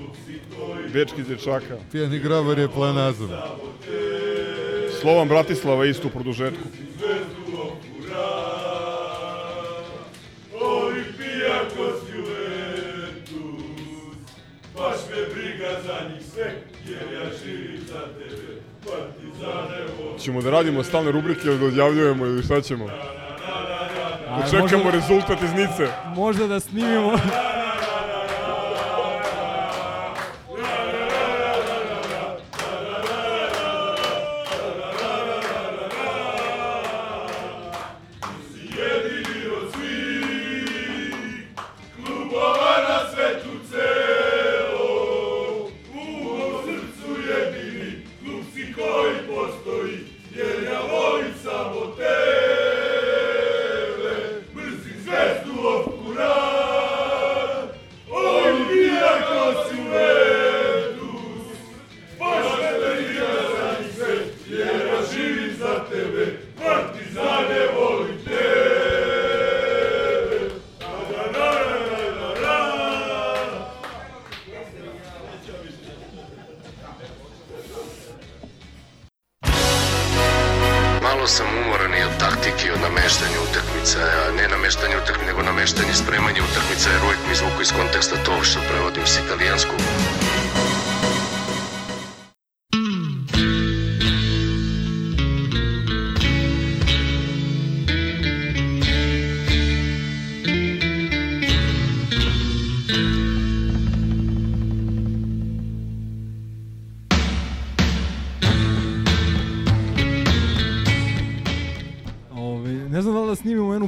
C: bečkih dečaka.
G: Pijani grobar je planazom.
C: Slovan Bratislava isto u produžetku. Ćemo da radimo stalne rubrike ili da odjavljujemo ili šta ćemo? Da čekamo
F: možda-
C: rezultat iz Nice.
F: Možda da snimimo...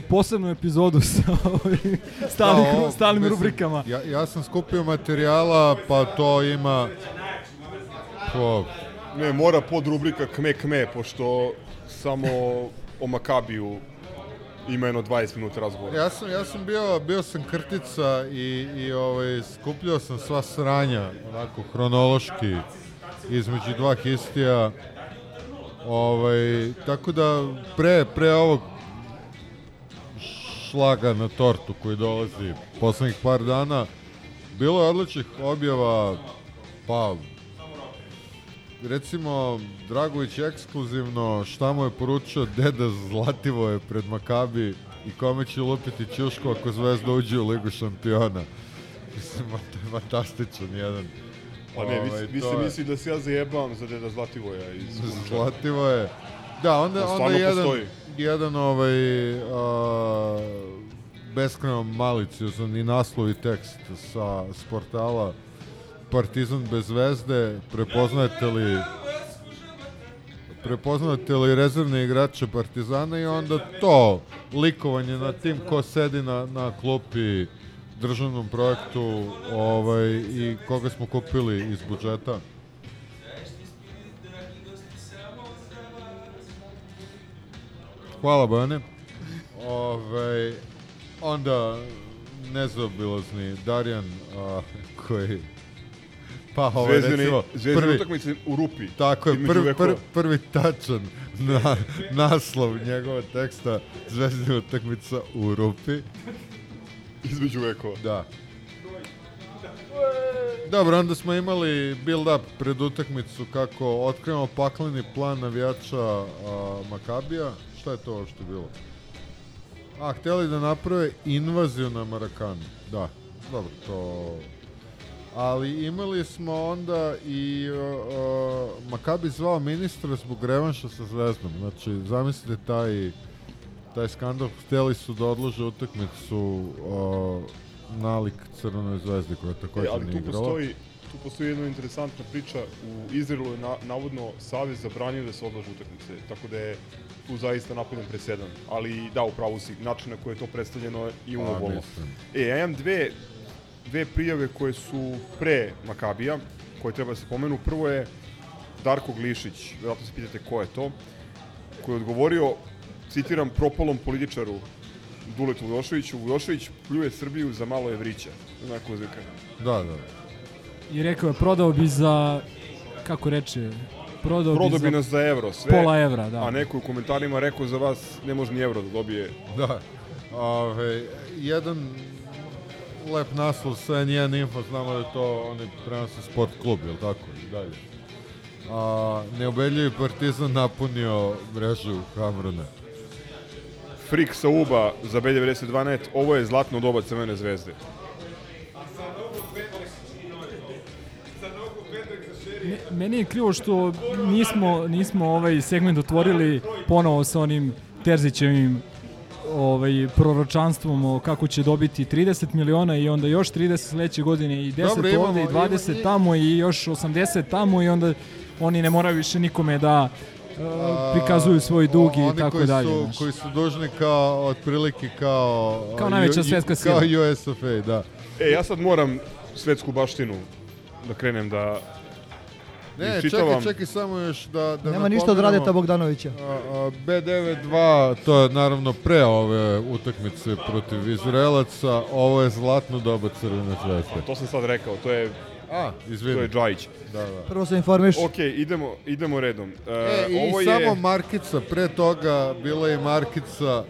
F: posebnu epizodu sa ovim stalnim,
G: Da, ovo,
F: stalnim
G: mislim,
F: rubrikama.
G: Ja, ja sam skupio materijala, pa to ima... Po,
C: Ne, mora pod rubrika kme kme, pošto samo o Makabiju ima jedno 20 minuta razgovora.
G: Ja sam, ja sam bio, bio sam krtica i, i ovaj, skupljao sam sva sranja, onako, hronološki, između dva histija. Ovaj, tako da, pre, pre ovog šlaga na tortu koji dolazi poslednjih par dana, bilo je odličnih objava, pa recimo Dragović ekskluzivno šta mu je poručio deda Zlativoje pred Makabi i kome će lupiti Ćušku ako Zvezda uđe u Ligu šampiona. Mislim, to je fantastičan jedan.
C: Pa ne, vi, vi
G: je-
C: misli da se ja zajebam za deda Zlativoja iz Kumča.
G: Zlativoje. Da, onda,
C: On
G: onda jedan,
C: postoji.
G: jedan ovaj, a, beskreno maliciozan i naslov i tekst sa sportala Partizan bez zvezde, prepoznajete li prepoznate li rezervne igrače Partizana i onda to likovanje na tim ko sedi na, na klupi državnom projektu ovaj, i koga smo kupili iz budžeta. Hvala Bane. Ove, onda nezaobilazni Darjan a, koji pa ovo je
C: Zvezdine-
G: recimo
C: Zvezdine utakmice u rupi,
G: Tako je, prvi, prvi, prvi tačan na, naslov njegova teksta Zvezdina utakmica u rupi.
C: Između vekova.
G: Da. Dobro, onda smo imali build-up pred utakmicu kako otkrivamo pakleni plan navijača a, Makabija. Šta je to uopšte bilo? A, htjeli da naprave invaziju na Marakanu. Da, dobro, to... Ali imali smo onda i uh, Makabi zvao ministra zbog revanša sa Zvezdom. Znači, zamislite taj, taj skandal. Htjeli su da odlože utakmicu uh, nalik Crvenoj zvezdi koja
C: E,
G: također
C: ali
G: nije
C: tu
G: igrala.
C: postoji, tu postoji jedna interesantna priča. U Izraelu je na, navodno Savez zabranio da se odlažu utakmice, tako da je tu zaista napravljen presedan. Ali da, upravo si, način na koji je to predstavljeno i umobolno. E, ja imam dve, dve prijave koje su pre Makabija, koje treba da se pomenu. Prvo je Darko Glišić, vjerojatno se pitate ko je to, koji je odgovorio, citiram, propalom političaru Duletu Vujoševiću. Vujošević pljuje Srbiju za malo evrića. Onako uzvika.
G: Da, da.
F: I rekao je, prodao bi za, kako reče, prodao,
C: Prodao
F: bi
C: bi
F: za
C: nas za evro, sve.
F: pola evra, da.
C: A neko je u komentarima rekao za vas ne može ni evro da dobije.
G: Da. Ove, jedan lep naslov sa N1 Info, znamo da je to oni prenose sport klub, jel tako? I dalje. A, neubedljivi partizan napunio mrežu Hamrona.
C: Frik sa Uba za B92 net, ovo je zlatno doba Crvene zvezde.
F: Meni je krivo što nismo, nismo ovaj segment otvorili ponovo sa onim Terzićevim ovaj proročanstvom o kako će dobiti 30 miliona i onda još 30 sledeće godine i 10
G: Dobro, imamo-
F: ovde i 20
G: ima- i-
F: tamo i još 80 tamo i onda oni ne moraju više nikome da uh, prikazuju svoj dug i
G: Oni
F: tako
G: koji
F: dalje.
G: Su,
F: znaš.
G: koji su dužni kao, otprilike kao...
F: Kao najveća
G: ju-
F: svetska
G: Kao
F: sila.
G: USFA, da.
C: E, ja sad moram svetsku baštinu da krenem da
G: Ne, čekaj, čekaj samo još da, da
P: Nema ništa od. Radeta Bogdanovića.
G: A, a, B92, to je naravno pre ove utakmice protiv Izraelaca, ovo je zlatno doba Crvene zvezde.
C: To sam sad rekao, to je
G: A, izvini.
C: To je Džajić.
G: Da, da.
P: Prvo se informiš.
C: Ok, idemo, idemo redom. Uh,
G: E, i
C: ovo
G: samo
C: je...
G: markica, pre toga bila je markica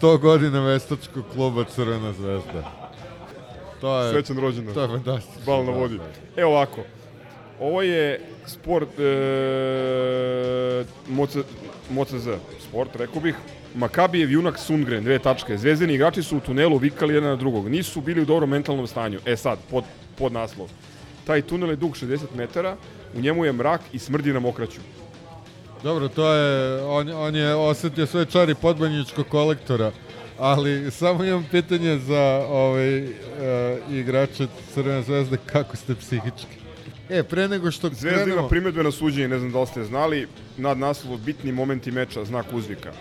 G: 100 godina vestačkog kluba Crvena zvezda. To je...
C: Srećan rođendan.
G: To je fantastično.
C: Bal na
G: da,
C: vodi.
G: da.
C: Evo ovako. Ovo je sport e, Moce, Moce Z. Sport, rekao bih. Makabijev junak Sundgren, dve tačke. Zvezdeni igrači su u tunelu vikali jedan na drugog. Nisu bili u dobrom mentalnom stanju. E sad, pod, pod naslov. Taj tunel je dug 60 metara, u njemu je mrak i smrdi na mokraću.
G: Dobro, to je, on, on je osetio sve čari podbanjičkog kolektora, ali samo imam pitanje za ovaj, uh, igrače Crvene zvezde, kako ste psihički? E, pre nego što
C: Zvezda ima
G: krenemo...
C: primedbe na suđenje, ne znam da li ste znali, nad naslov bitni momenti meča, znak uzvika.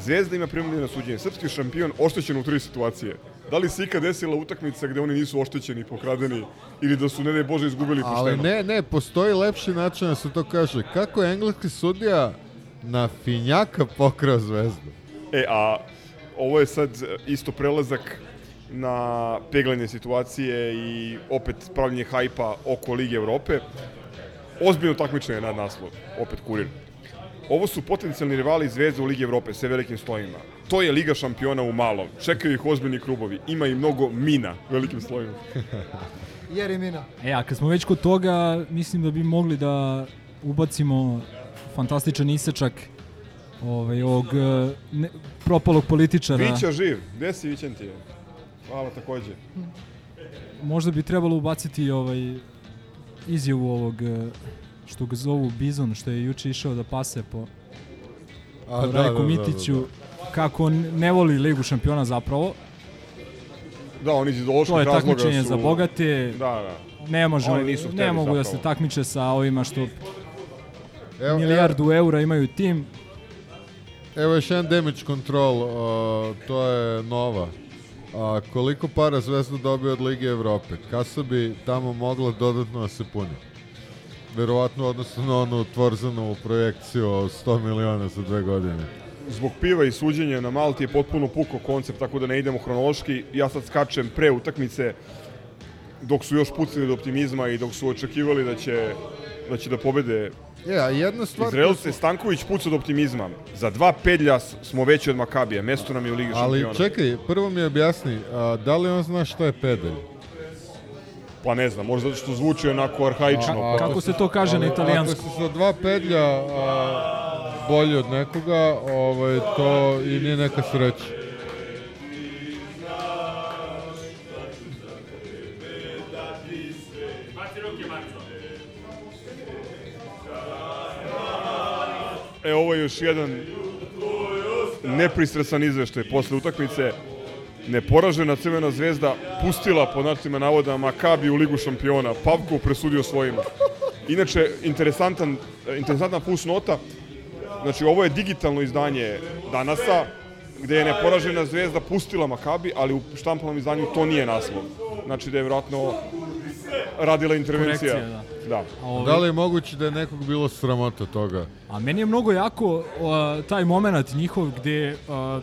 C: Zvezda ima primedbe na suđenje. Srpski šampion oštećen u tri situacije. Da li se ikad desila utakmica gde oni nisu oštećeni, pokradeni ili da su, ne daj Bože, izgubili pošteno?
G: Ali ne, ne, postoji lepši način da se to kaže. Kako je engleski sudija na finjaka pokrao zvezdu?
C: E, a ovo je sad isto prelazak na peglanje situacije i opet pravljenje hajpa oko Lige Evrope. Ozbiljno takmičenje nad naslov, opet kurir. Ovo su potencijalni rivali Zvezde u Ligi Evrope, sve velikim slojima. To je Liga šampiona u malom. Čekaju ih ozbiljni klubovi. Ima i mnogo mina velikim slojima.
P: Jeri Mina.
F: E, a kad smo već kod toga, mislim da bi mogli da ubacimo fantastičan isečak ovaj, ovog eh, ne, propalog političara.
C: Vića živ. Gde si Vićentije? Hvala takođe.
F: Možda bi trebalo ubaciti ovaj izjavu ovog eh, što ga zovu Bizon, što je juče išao da pase po,
G: A,
F: po
G: da,
F: Rajku
G: da, da,
F: Mitiću,
G: da,
F: kako on ne voli Ligu šampiona zapravo.
C: Da, oni iz ideoloških
F: To je
C: razloga
F: takmičenje
C: su...
F: za bogate.
C: Da, da.
F: Ne može,
C: Oni nisu hteli
F: ne mogu da se
C: zapravo.
F: takmiče sa ovima što
G: Evo,
F: milijardu eura imaju tim.
G: Evo još jedan damage control, uh, to je nova. A koliko para Zvezda dobije od Lige Evrope? Kasa bi tamo mogla dodatno da se puni. Verovatno odnosno na onu Tvorzanovu projekciju o 100 miliona za dve godine.
C: zbog piva i suđenja na Malti je potpuno puko koncept, tako da ne idemo hronološki. Ja sad skačem pre utakmice, dok su još pucili do optimizma i dok su očekivali da će da će da pobede
G: E, a jedna stvar...
C: Izraelce, Stanković puca od optimizma. Za dva pedlja smo veći od Makabija, mesto nam je u Ligi
G: Ali
C: šampiona.
G: čekaj, prvo mi objasni, a, da li on zna šta je pedalj?
C: Pa ne znam, možda zato što zvuči onako arhaično.
G: A- a-
F: Kako se to kaže na
G: ali
F: italijanskom?
G: Ako si sa dva pedlja a, bolji od nekoga, ovaj, to i nije neka sreća.
C: E, ovo je još jedan nepristrasan izveštaj posle utakmice. Neporažena Crvena zvezda pustila po načinima navoda Makabi u Ligu šampiona. Pavkov presudio svojima. Inače, interesantan, interesantna fusnota. Znači, ovo je digitalno izdanje danasa, gde je neporažena zvezda pustila Makabi, ali u štampanom izdanju to nije naslov. Znači da je vjerojatno radila intervencija.
F: Korekcija,
C: da.
F: A ovaj-
G: Da li je moguće da je nekog bilo sramota toga?
F: A meni je mnogo jako uh, taj moment njihov gde uh,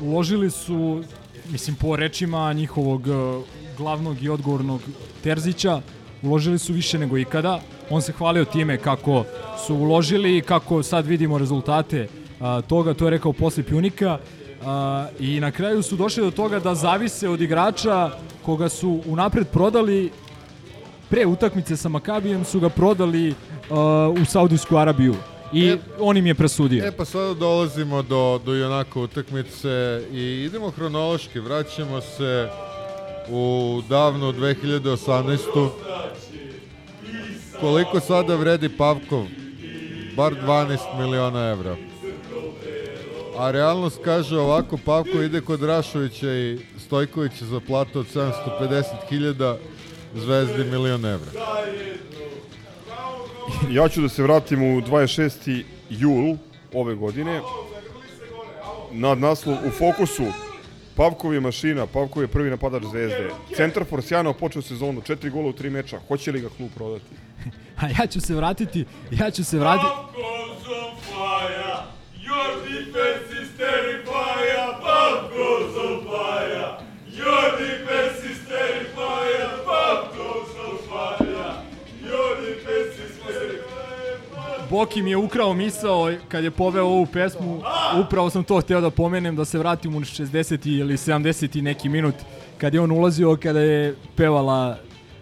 F: uložili su, mislim po rečima njihovog uh, glavnog i odgovornog Terzića, uložili su više nego ikada. On se hvalio time kako su uložili i kako sad vidimo rezultate a, toga, to je rekao posle Pjunika. A, I na kraju su došli do toga da zavise od igrača koga su unapred prodali pre utakmice sa Makabijem su ga prodali uh, u Saudijsku Arabiju i
G: E,
F: on im je presudio.
G: E pa sada dolazimo do, do onako utakmice i idemo hronološki, vraćamo se u davnu 2018. Koliko sada vredi Pavkov? Bar 12 miliona evra. A realnost kaže ovako, Pavko ide kod Rašovića i Stojkovića za platu od 750.000, Zvezdi milion evra.
C: Ja ću da se vratim u 26. jul ove godine. Nad naslov u fokusu Pavkov je mašina, Pavkov je prvi napadač Zvezde. Centar for sjajno počeo sezonu, četiri gola u tri meča. Hoće li ga klub prodati?
F: A ja ću se vratiti, ja ću se vratiti...
L: Pavkov's on fire. Your defense is terrifying. Pavkov's on fire. Your defense
F: Boki mi je ukrao misao kad je poveo ovu pesmu, upravo sam to hteo da pomenem, da se vratim u 60. ili 70. neki minut, kad je on ulazio, kada je pevala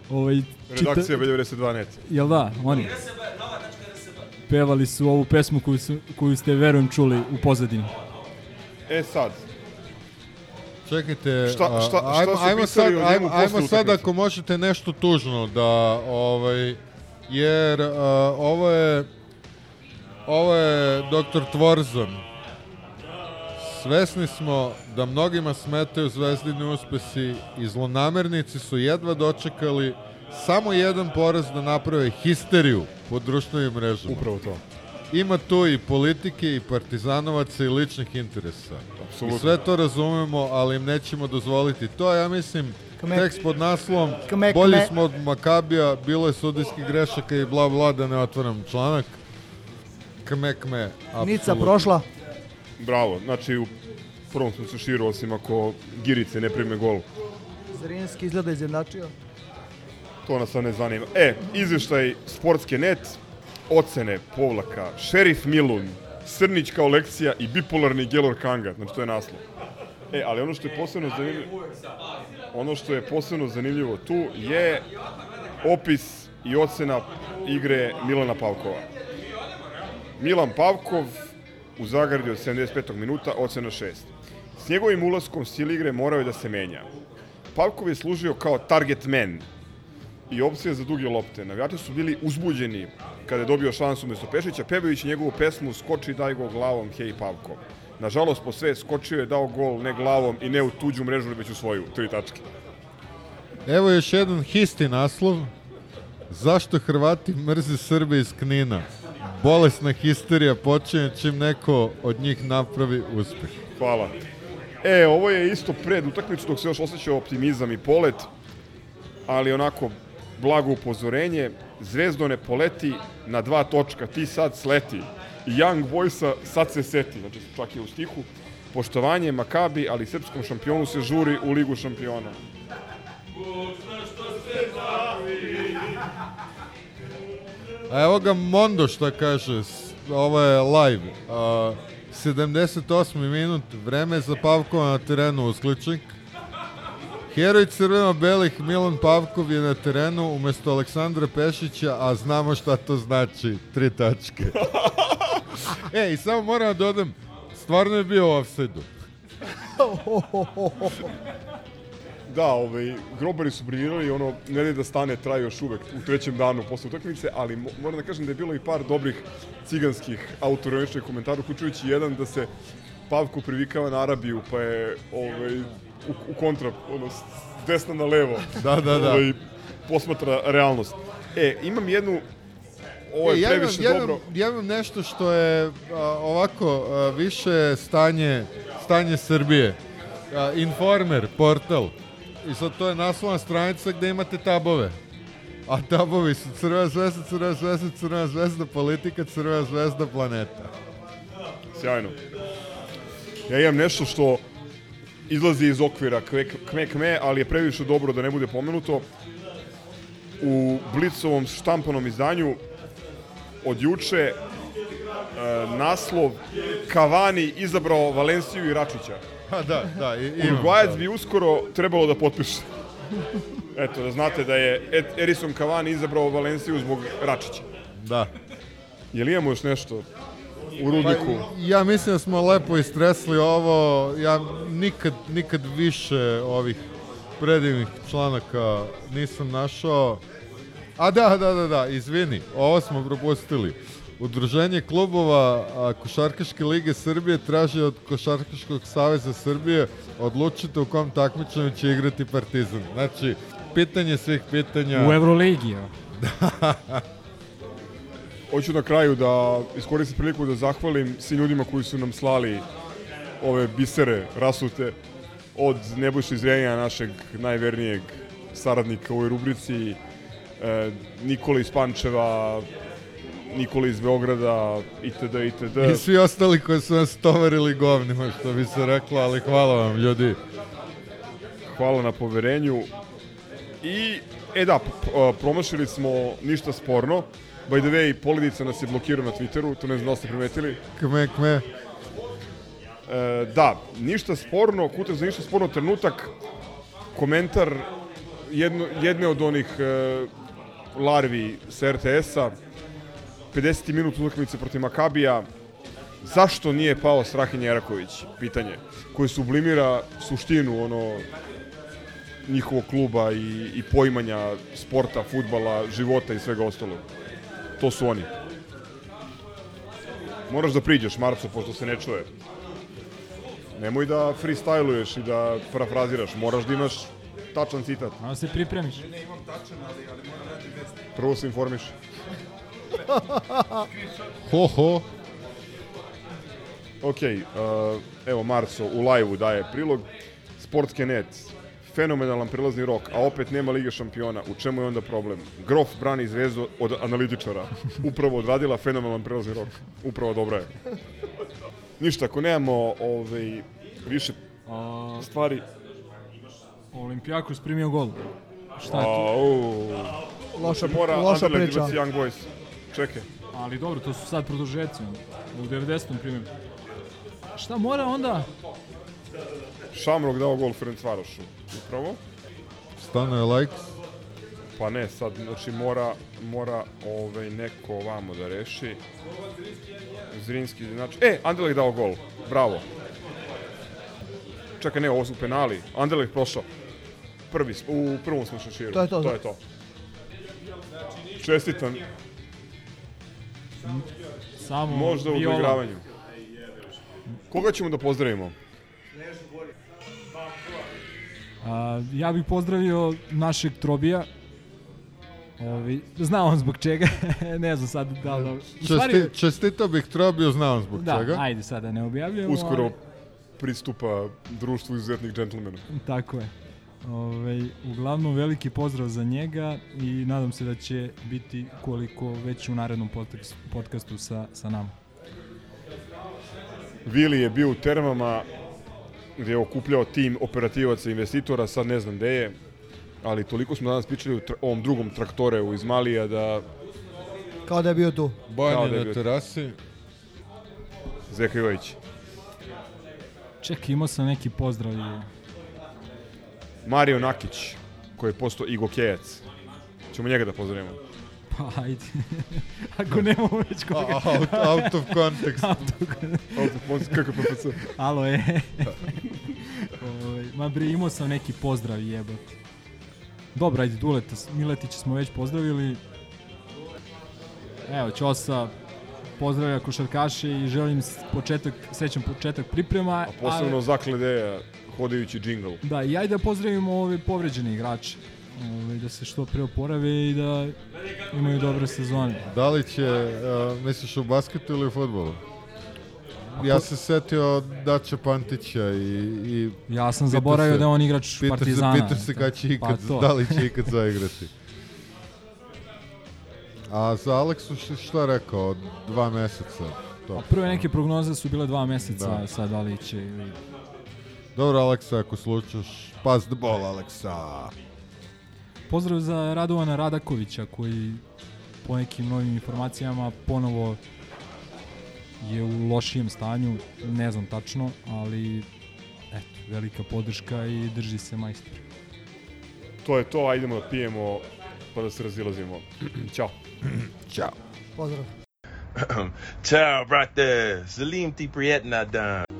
F: ovaj,
C: Redakcija B92 net.
F: Jel da, oni? Pevali su ovu pesmu koju, su, koju ste, verujem, čuli u pozadini.
C: E sad,
G: Čekajte,
C: Šta- šta- šta
G: ajmo, ajmo sad, ajmo, ajmo sad ako možete nešto tužno da, ovaj, jer a, ovo je, ovo je doktor Tvorzan. Svesni smo da mnogima smetaju zvezdini uspesi i zlonamernici su jedva dočekali samo jedan poraz da naprave histeriju po društvenim mrežama.
C: Upravo to.
G: Ima tu i politike i partizanovaca i ličnih interesa.
C: Apsolutno.
G: I sve to razumemo, ali im nećemo dozvoliti. To ja mislim,
P: Kme-
G: tekst pod naslovom
P: Kme-
G: Bolji
P: kme-
G: smo od Makabija, bilo je sudijskih grešaka i bla bla, da ne otvaram članak. Kme, kme, apsolutno.
P: Nica prošla.
C: bravo. Znači, u prvom smo se širu, osim ako Girice ne prime gol.
P: Zrinski izgleda izjednačio.
C: To nas sad ne zanima. E, izveštaj Sportske net, ocene povlaka, Šerif Milun, Srnić kao lekcija i bipolarni Gelor Kanga, znači to je naslov. E, ali ono što je posebno zanimljivo, ono što je posebno zanimljivo tu je opis i ocena igre Milana Pavkova. Milan Pavkov u zagradi od 75. minuta, ocena 6. S njegovim ulaskom stil igre morao je da se menja. Pavkov je služio kao target man i opcija za duge lopte. Navijači su bili uzbuđeni kada je dobio šansu umesto Pešića, pevajući njegovu pesmu Skoči daj go glavom, hej Pavko. Nažalost, po sve skočio je dao gol ne glavom i ne u tuđu mrežu, već u svoju, tri tačke.
G: Evo još jedan histi naslov. Zašto Hrvati mrze Srbe iz Knina? Bolesna histerija počinje čim neko od njih napravi uspeh.
C: Hvala. E, ovo je isto pred utakmicu dok se još osjećao optimizam i polet, ali onako blago upozorenje, Zvezdo ne poleti na dva točka, ti sad sleti. Young Boysa sad se seti, znači čak je u stihu. Poštovanje Makabi, ali srpskom šampionu se žuri u Ligu šampiona.
G: A evo ga Mondo šta kaže, ovo je live. A, 78. minut, vreme za Pavkova na terenu uskličnik. Heroj crveno-belih Milan Pavkov je na terenu umesto Aleksandra Pešića, a znamo šta to znači, tri tačke. e, i samo moram da dodam, stvarno je bio u offside-u.
C: Da, ovaj, grobari su briljirali ono, ne da stane, traje još uvek u trećem danu posle utakmice, ali mo moram da kažem da je bilo i par dobrih ciganskih autoroničnih komentara, uključujući jedan da se Pavko privikava na Arabiju, pa je ovaj, u, u kontra, ono, desna na levo.
G: Da, da, da.
C: Ovaj, posmatra realnost. E, imam jednu, ovo je
G: E, ja imam-
C: previše
G: ja imam-
C: dobro.
G: Ja imam nešto što je a, ovako a, više stanje, stanje Srbije. A, Informer, portal. I sad to je naslovna stranica gde imate tabove. A tabovi su Crvena zvezda, Crvena zvezda, Crvena zvezda, politika, Crvena zvezda, planeta.
C: Sjajno. Ja imam nešto što izlazi iz okvira kme, kme, kme, ali je previše dobro da ne bude pomenuto. U Blicovom štampanom izdanju od juče e, naslov Cavani izabrao Valenciju i Račića.
G: Ha, da, da, i- imam,
C: Uruguajac
G: da.
C: bi uskoro trebalo da potpiše. Eto, da znate da je Edison Cavani izabrao Valenciju zbog Račića.
G: Da.
C: Je li imamo još nešto u rudniku?
G: Pa, ja mislim da smo lepo istresli ovo. Ja nikad, nikad više ovih predivnih članaka nisam našao. A da, da, da, da, izvini, ovo smo propustili. Udruženje klubova Košarkaške lige Srbije traži od Košarkaškog saveza Srbije odlučite u kom takmičenju će igrati Partizan. Znači, pitanje svih pitanja.
F: U Euroligi, evo.
C: Hoću na kraju da iskoristim priliku da zahvalim svim ljudima koji su nam slali ove bisere rasute od Nebojše Zrenja, našeg najvernijeg saradnika u ovoj rubrici, e, Nikola iz Pančeva, Nikola iz Beograda, itd. itd.
G: I svi ostali koji su nas tovarili govnima, što bi se reklo, ali hvala vam, ljudi.
C: Hvala na poverenju. I, e da, promašili smo ništa sporno. By the way, Poledica nas je blokirao na Twitteru, to ne znam da ste primetili.
G: Kme, kme.
C: E, da, ništa sporno, kutak za ništa sporno trenutak, komentar jedno, jedne od onih e, larvi sa RTS-a, 50. minut utakmice protiv Makabija, zašto nije pao Strahinja Jeraković? Pitanje. Koji sublimira suštinu ono njihovog kluba i, i poimanja sporta, futbala, života i svega ostalog. To su oni. Moraš da priđeš, Marco, pošto se ne čuje. Nemoj da freestyluješ i da parafraziraš. Moraš da imaš tačan citat.
F: Malo se pripremiš.
M: Ne, imam tačan, ali, ali moram raditi vest.
C: Prvo se informiš.
G: Ho, ho.
C: Ok, uh, evo Marco u live-u daje prilog. Sportke.net, fenomenalan prelazni rok, a opet nema Lige šampiona. U čemu je onda problem? Grof brani zvezdu od analitičara. Upravo odradila fenomenalan prelazni rok. Upravo dobro je. Ništa, ako nemamo ovaj, više
F: A,
C: stvari...
F: Olimpijakos primio gol. Šta je to?
P: Loša- loša
C: Anderlecht
P: priča.
C: baci Young Boys. Čekaj.
F: Ali dobro, to su sad produžeci. U 90. primjer. Šta mora onda?
C: Šamrok dao gol Ferenc Varošu. Upravo.
G: Stano je like.
C: Pa ne, sad, znači mora, mora ovaj, neko ovamo da reši. Zrinski, znači, e, Anderlecht dao gol, bravo. Čekaj, ne, ovo su penali. Anderlecht prošao. Prvi, u prvom smo šeširu.
P: To je to,
C: To
P: da.
C: je to. Čestitam.
F: Samo
C: Možda u
F: Viola.
C: doigravanju. Koga ćemo da pozdravimo?
F: A, ja bih pozdravio našeg Trobija. Ovi, znao on zbog čega, ne znam sad da li... Stvari-
G: Česti, čestito bih Trobio, znam zbog
F: da,
G: čega.
F: ajde sada ne objavljujemo.
C: Uskoro
F: ali-
C: pristupa društvu izuzetnih džentlmena.
F: Tako je. Ove, uglavnom veliki pozdrav za njega i nadam se da će biti koliko već u narednom podcastu, sa, sa nama.
C: Vili je bio u termama gdje je okupljao tim operativaca i investitora, sad ne znam gde je, ali toliko smo danas pričali o ovom drugom traktoreu iz Malija da
P: Kao da je bio tu.
G: Bojan je
C: da je
G: na terasi.
C: Zeka Jojić.
F: Čekaj, imao sam neki pozdrav i...
C: Mario Nakić, koji je postao igokejac. Ćemo njega da pozdravimo.
F: Pa, ajde. Ako nemamo već koga.
G: A- out- out of context.
F: out of context.
C: Out of context, kako PPC.
F: Alo, je. Ovaj, ma bre, imao sam neki pozdrav jebot. Dobro, ajde, Duleta, Miletića smo već pozdravili. Evo, Ćosa pozdravlja košarkaše i želim početak, srećan početak priprema.
C: A posebno zakledeja, hodajući džingl.
F: Da, i ajde da pozdravimo ove povređene igrače. Ove, da se što pre oporave i da imaju dobre sezone.
G: Da li će, uh, misliš u basketu ili u futbolu? Ja se setio Daća Pantića i... i
F: Ja sam zaboravio
G: se-
F: da je on igrač
G: pitao
F: Partizana.
G: Se, pitao se kad će
F: Pa
G: ikad,
F: to.
G: da li će ikad zaigrati. A za Aleksu šta rekao? Dva meseca. To.
F: A prve neke prognoze su bile dva meseca,
G: Da.
F: da. sad da li će ili...
G: Dobro, Aleksa, ako slučaš, pass the ball, Aleksa.
F: Pozdrav za Radovana Radakovića koji po nekim novim informacijama ponovo je u lošijem stanju, ne znam tačno, ali eto, velika podrška i drži se majstor.
C: To je to, ajdemo da pijemo pa da se razilazimo. Ćao.
G: Ćao.
P: Pozdrav.
Q: Ciao, brate. Salim ti prijetna dan.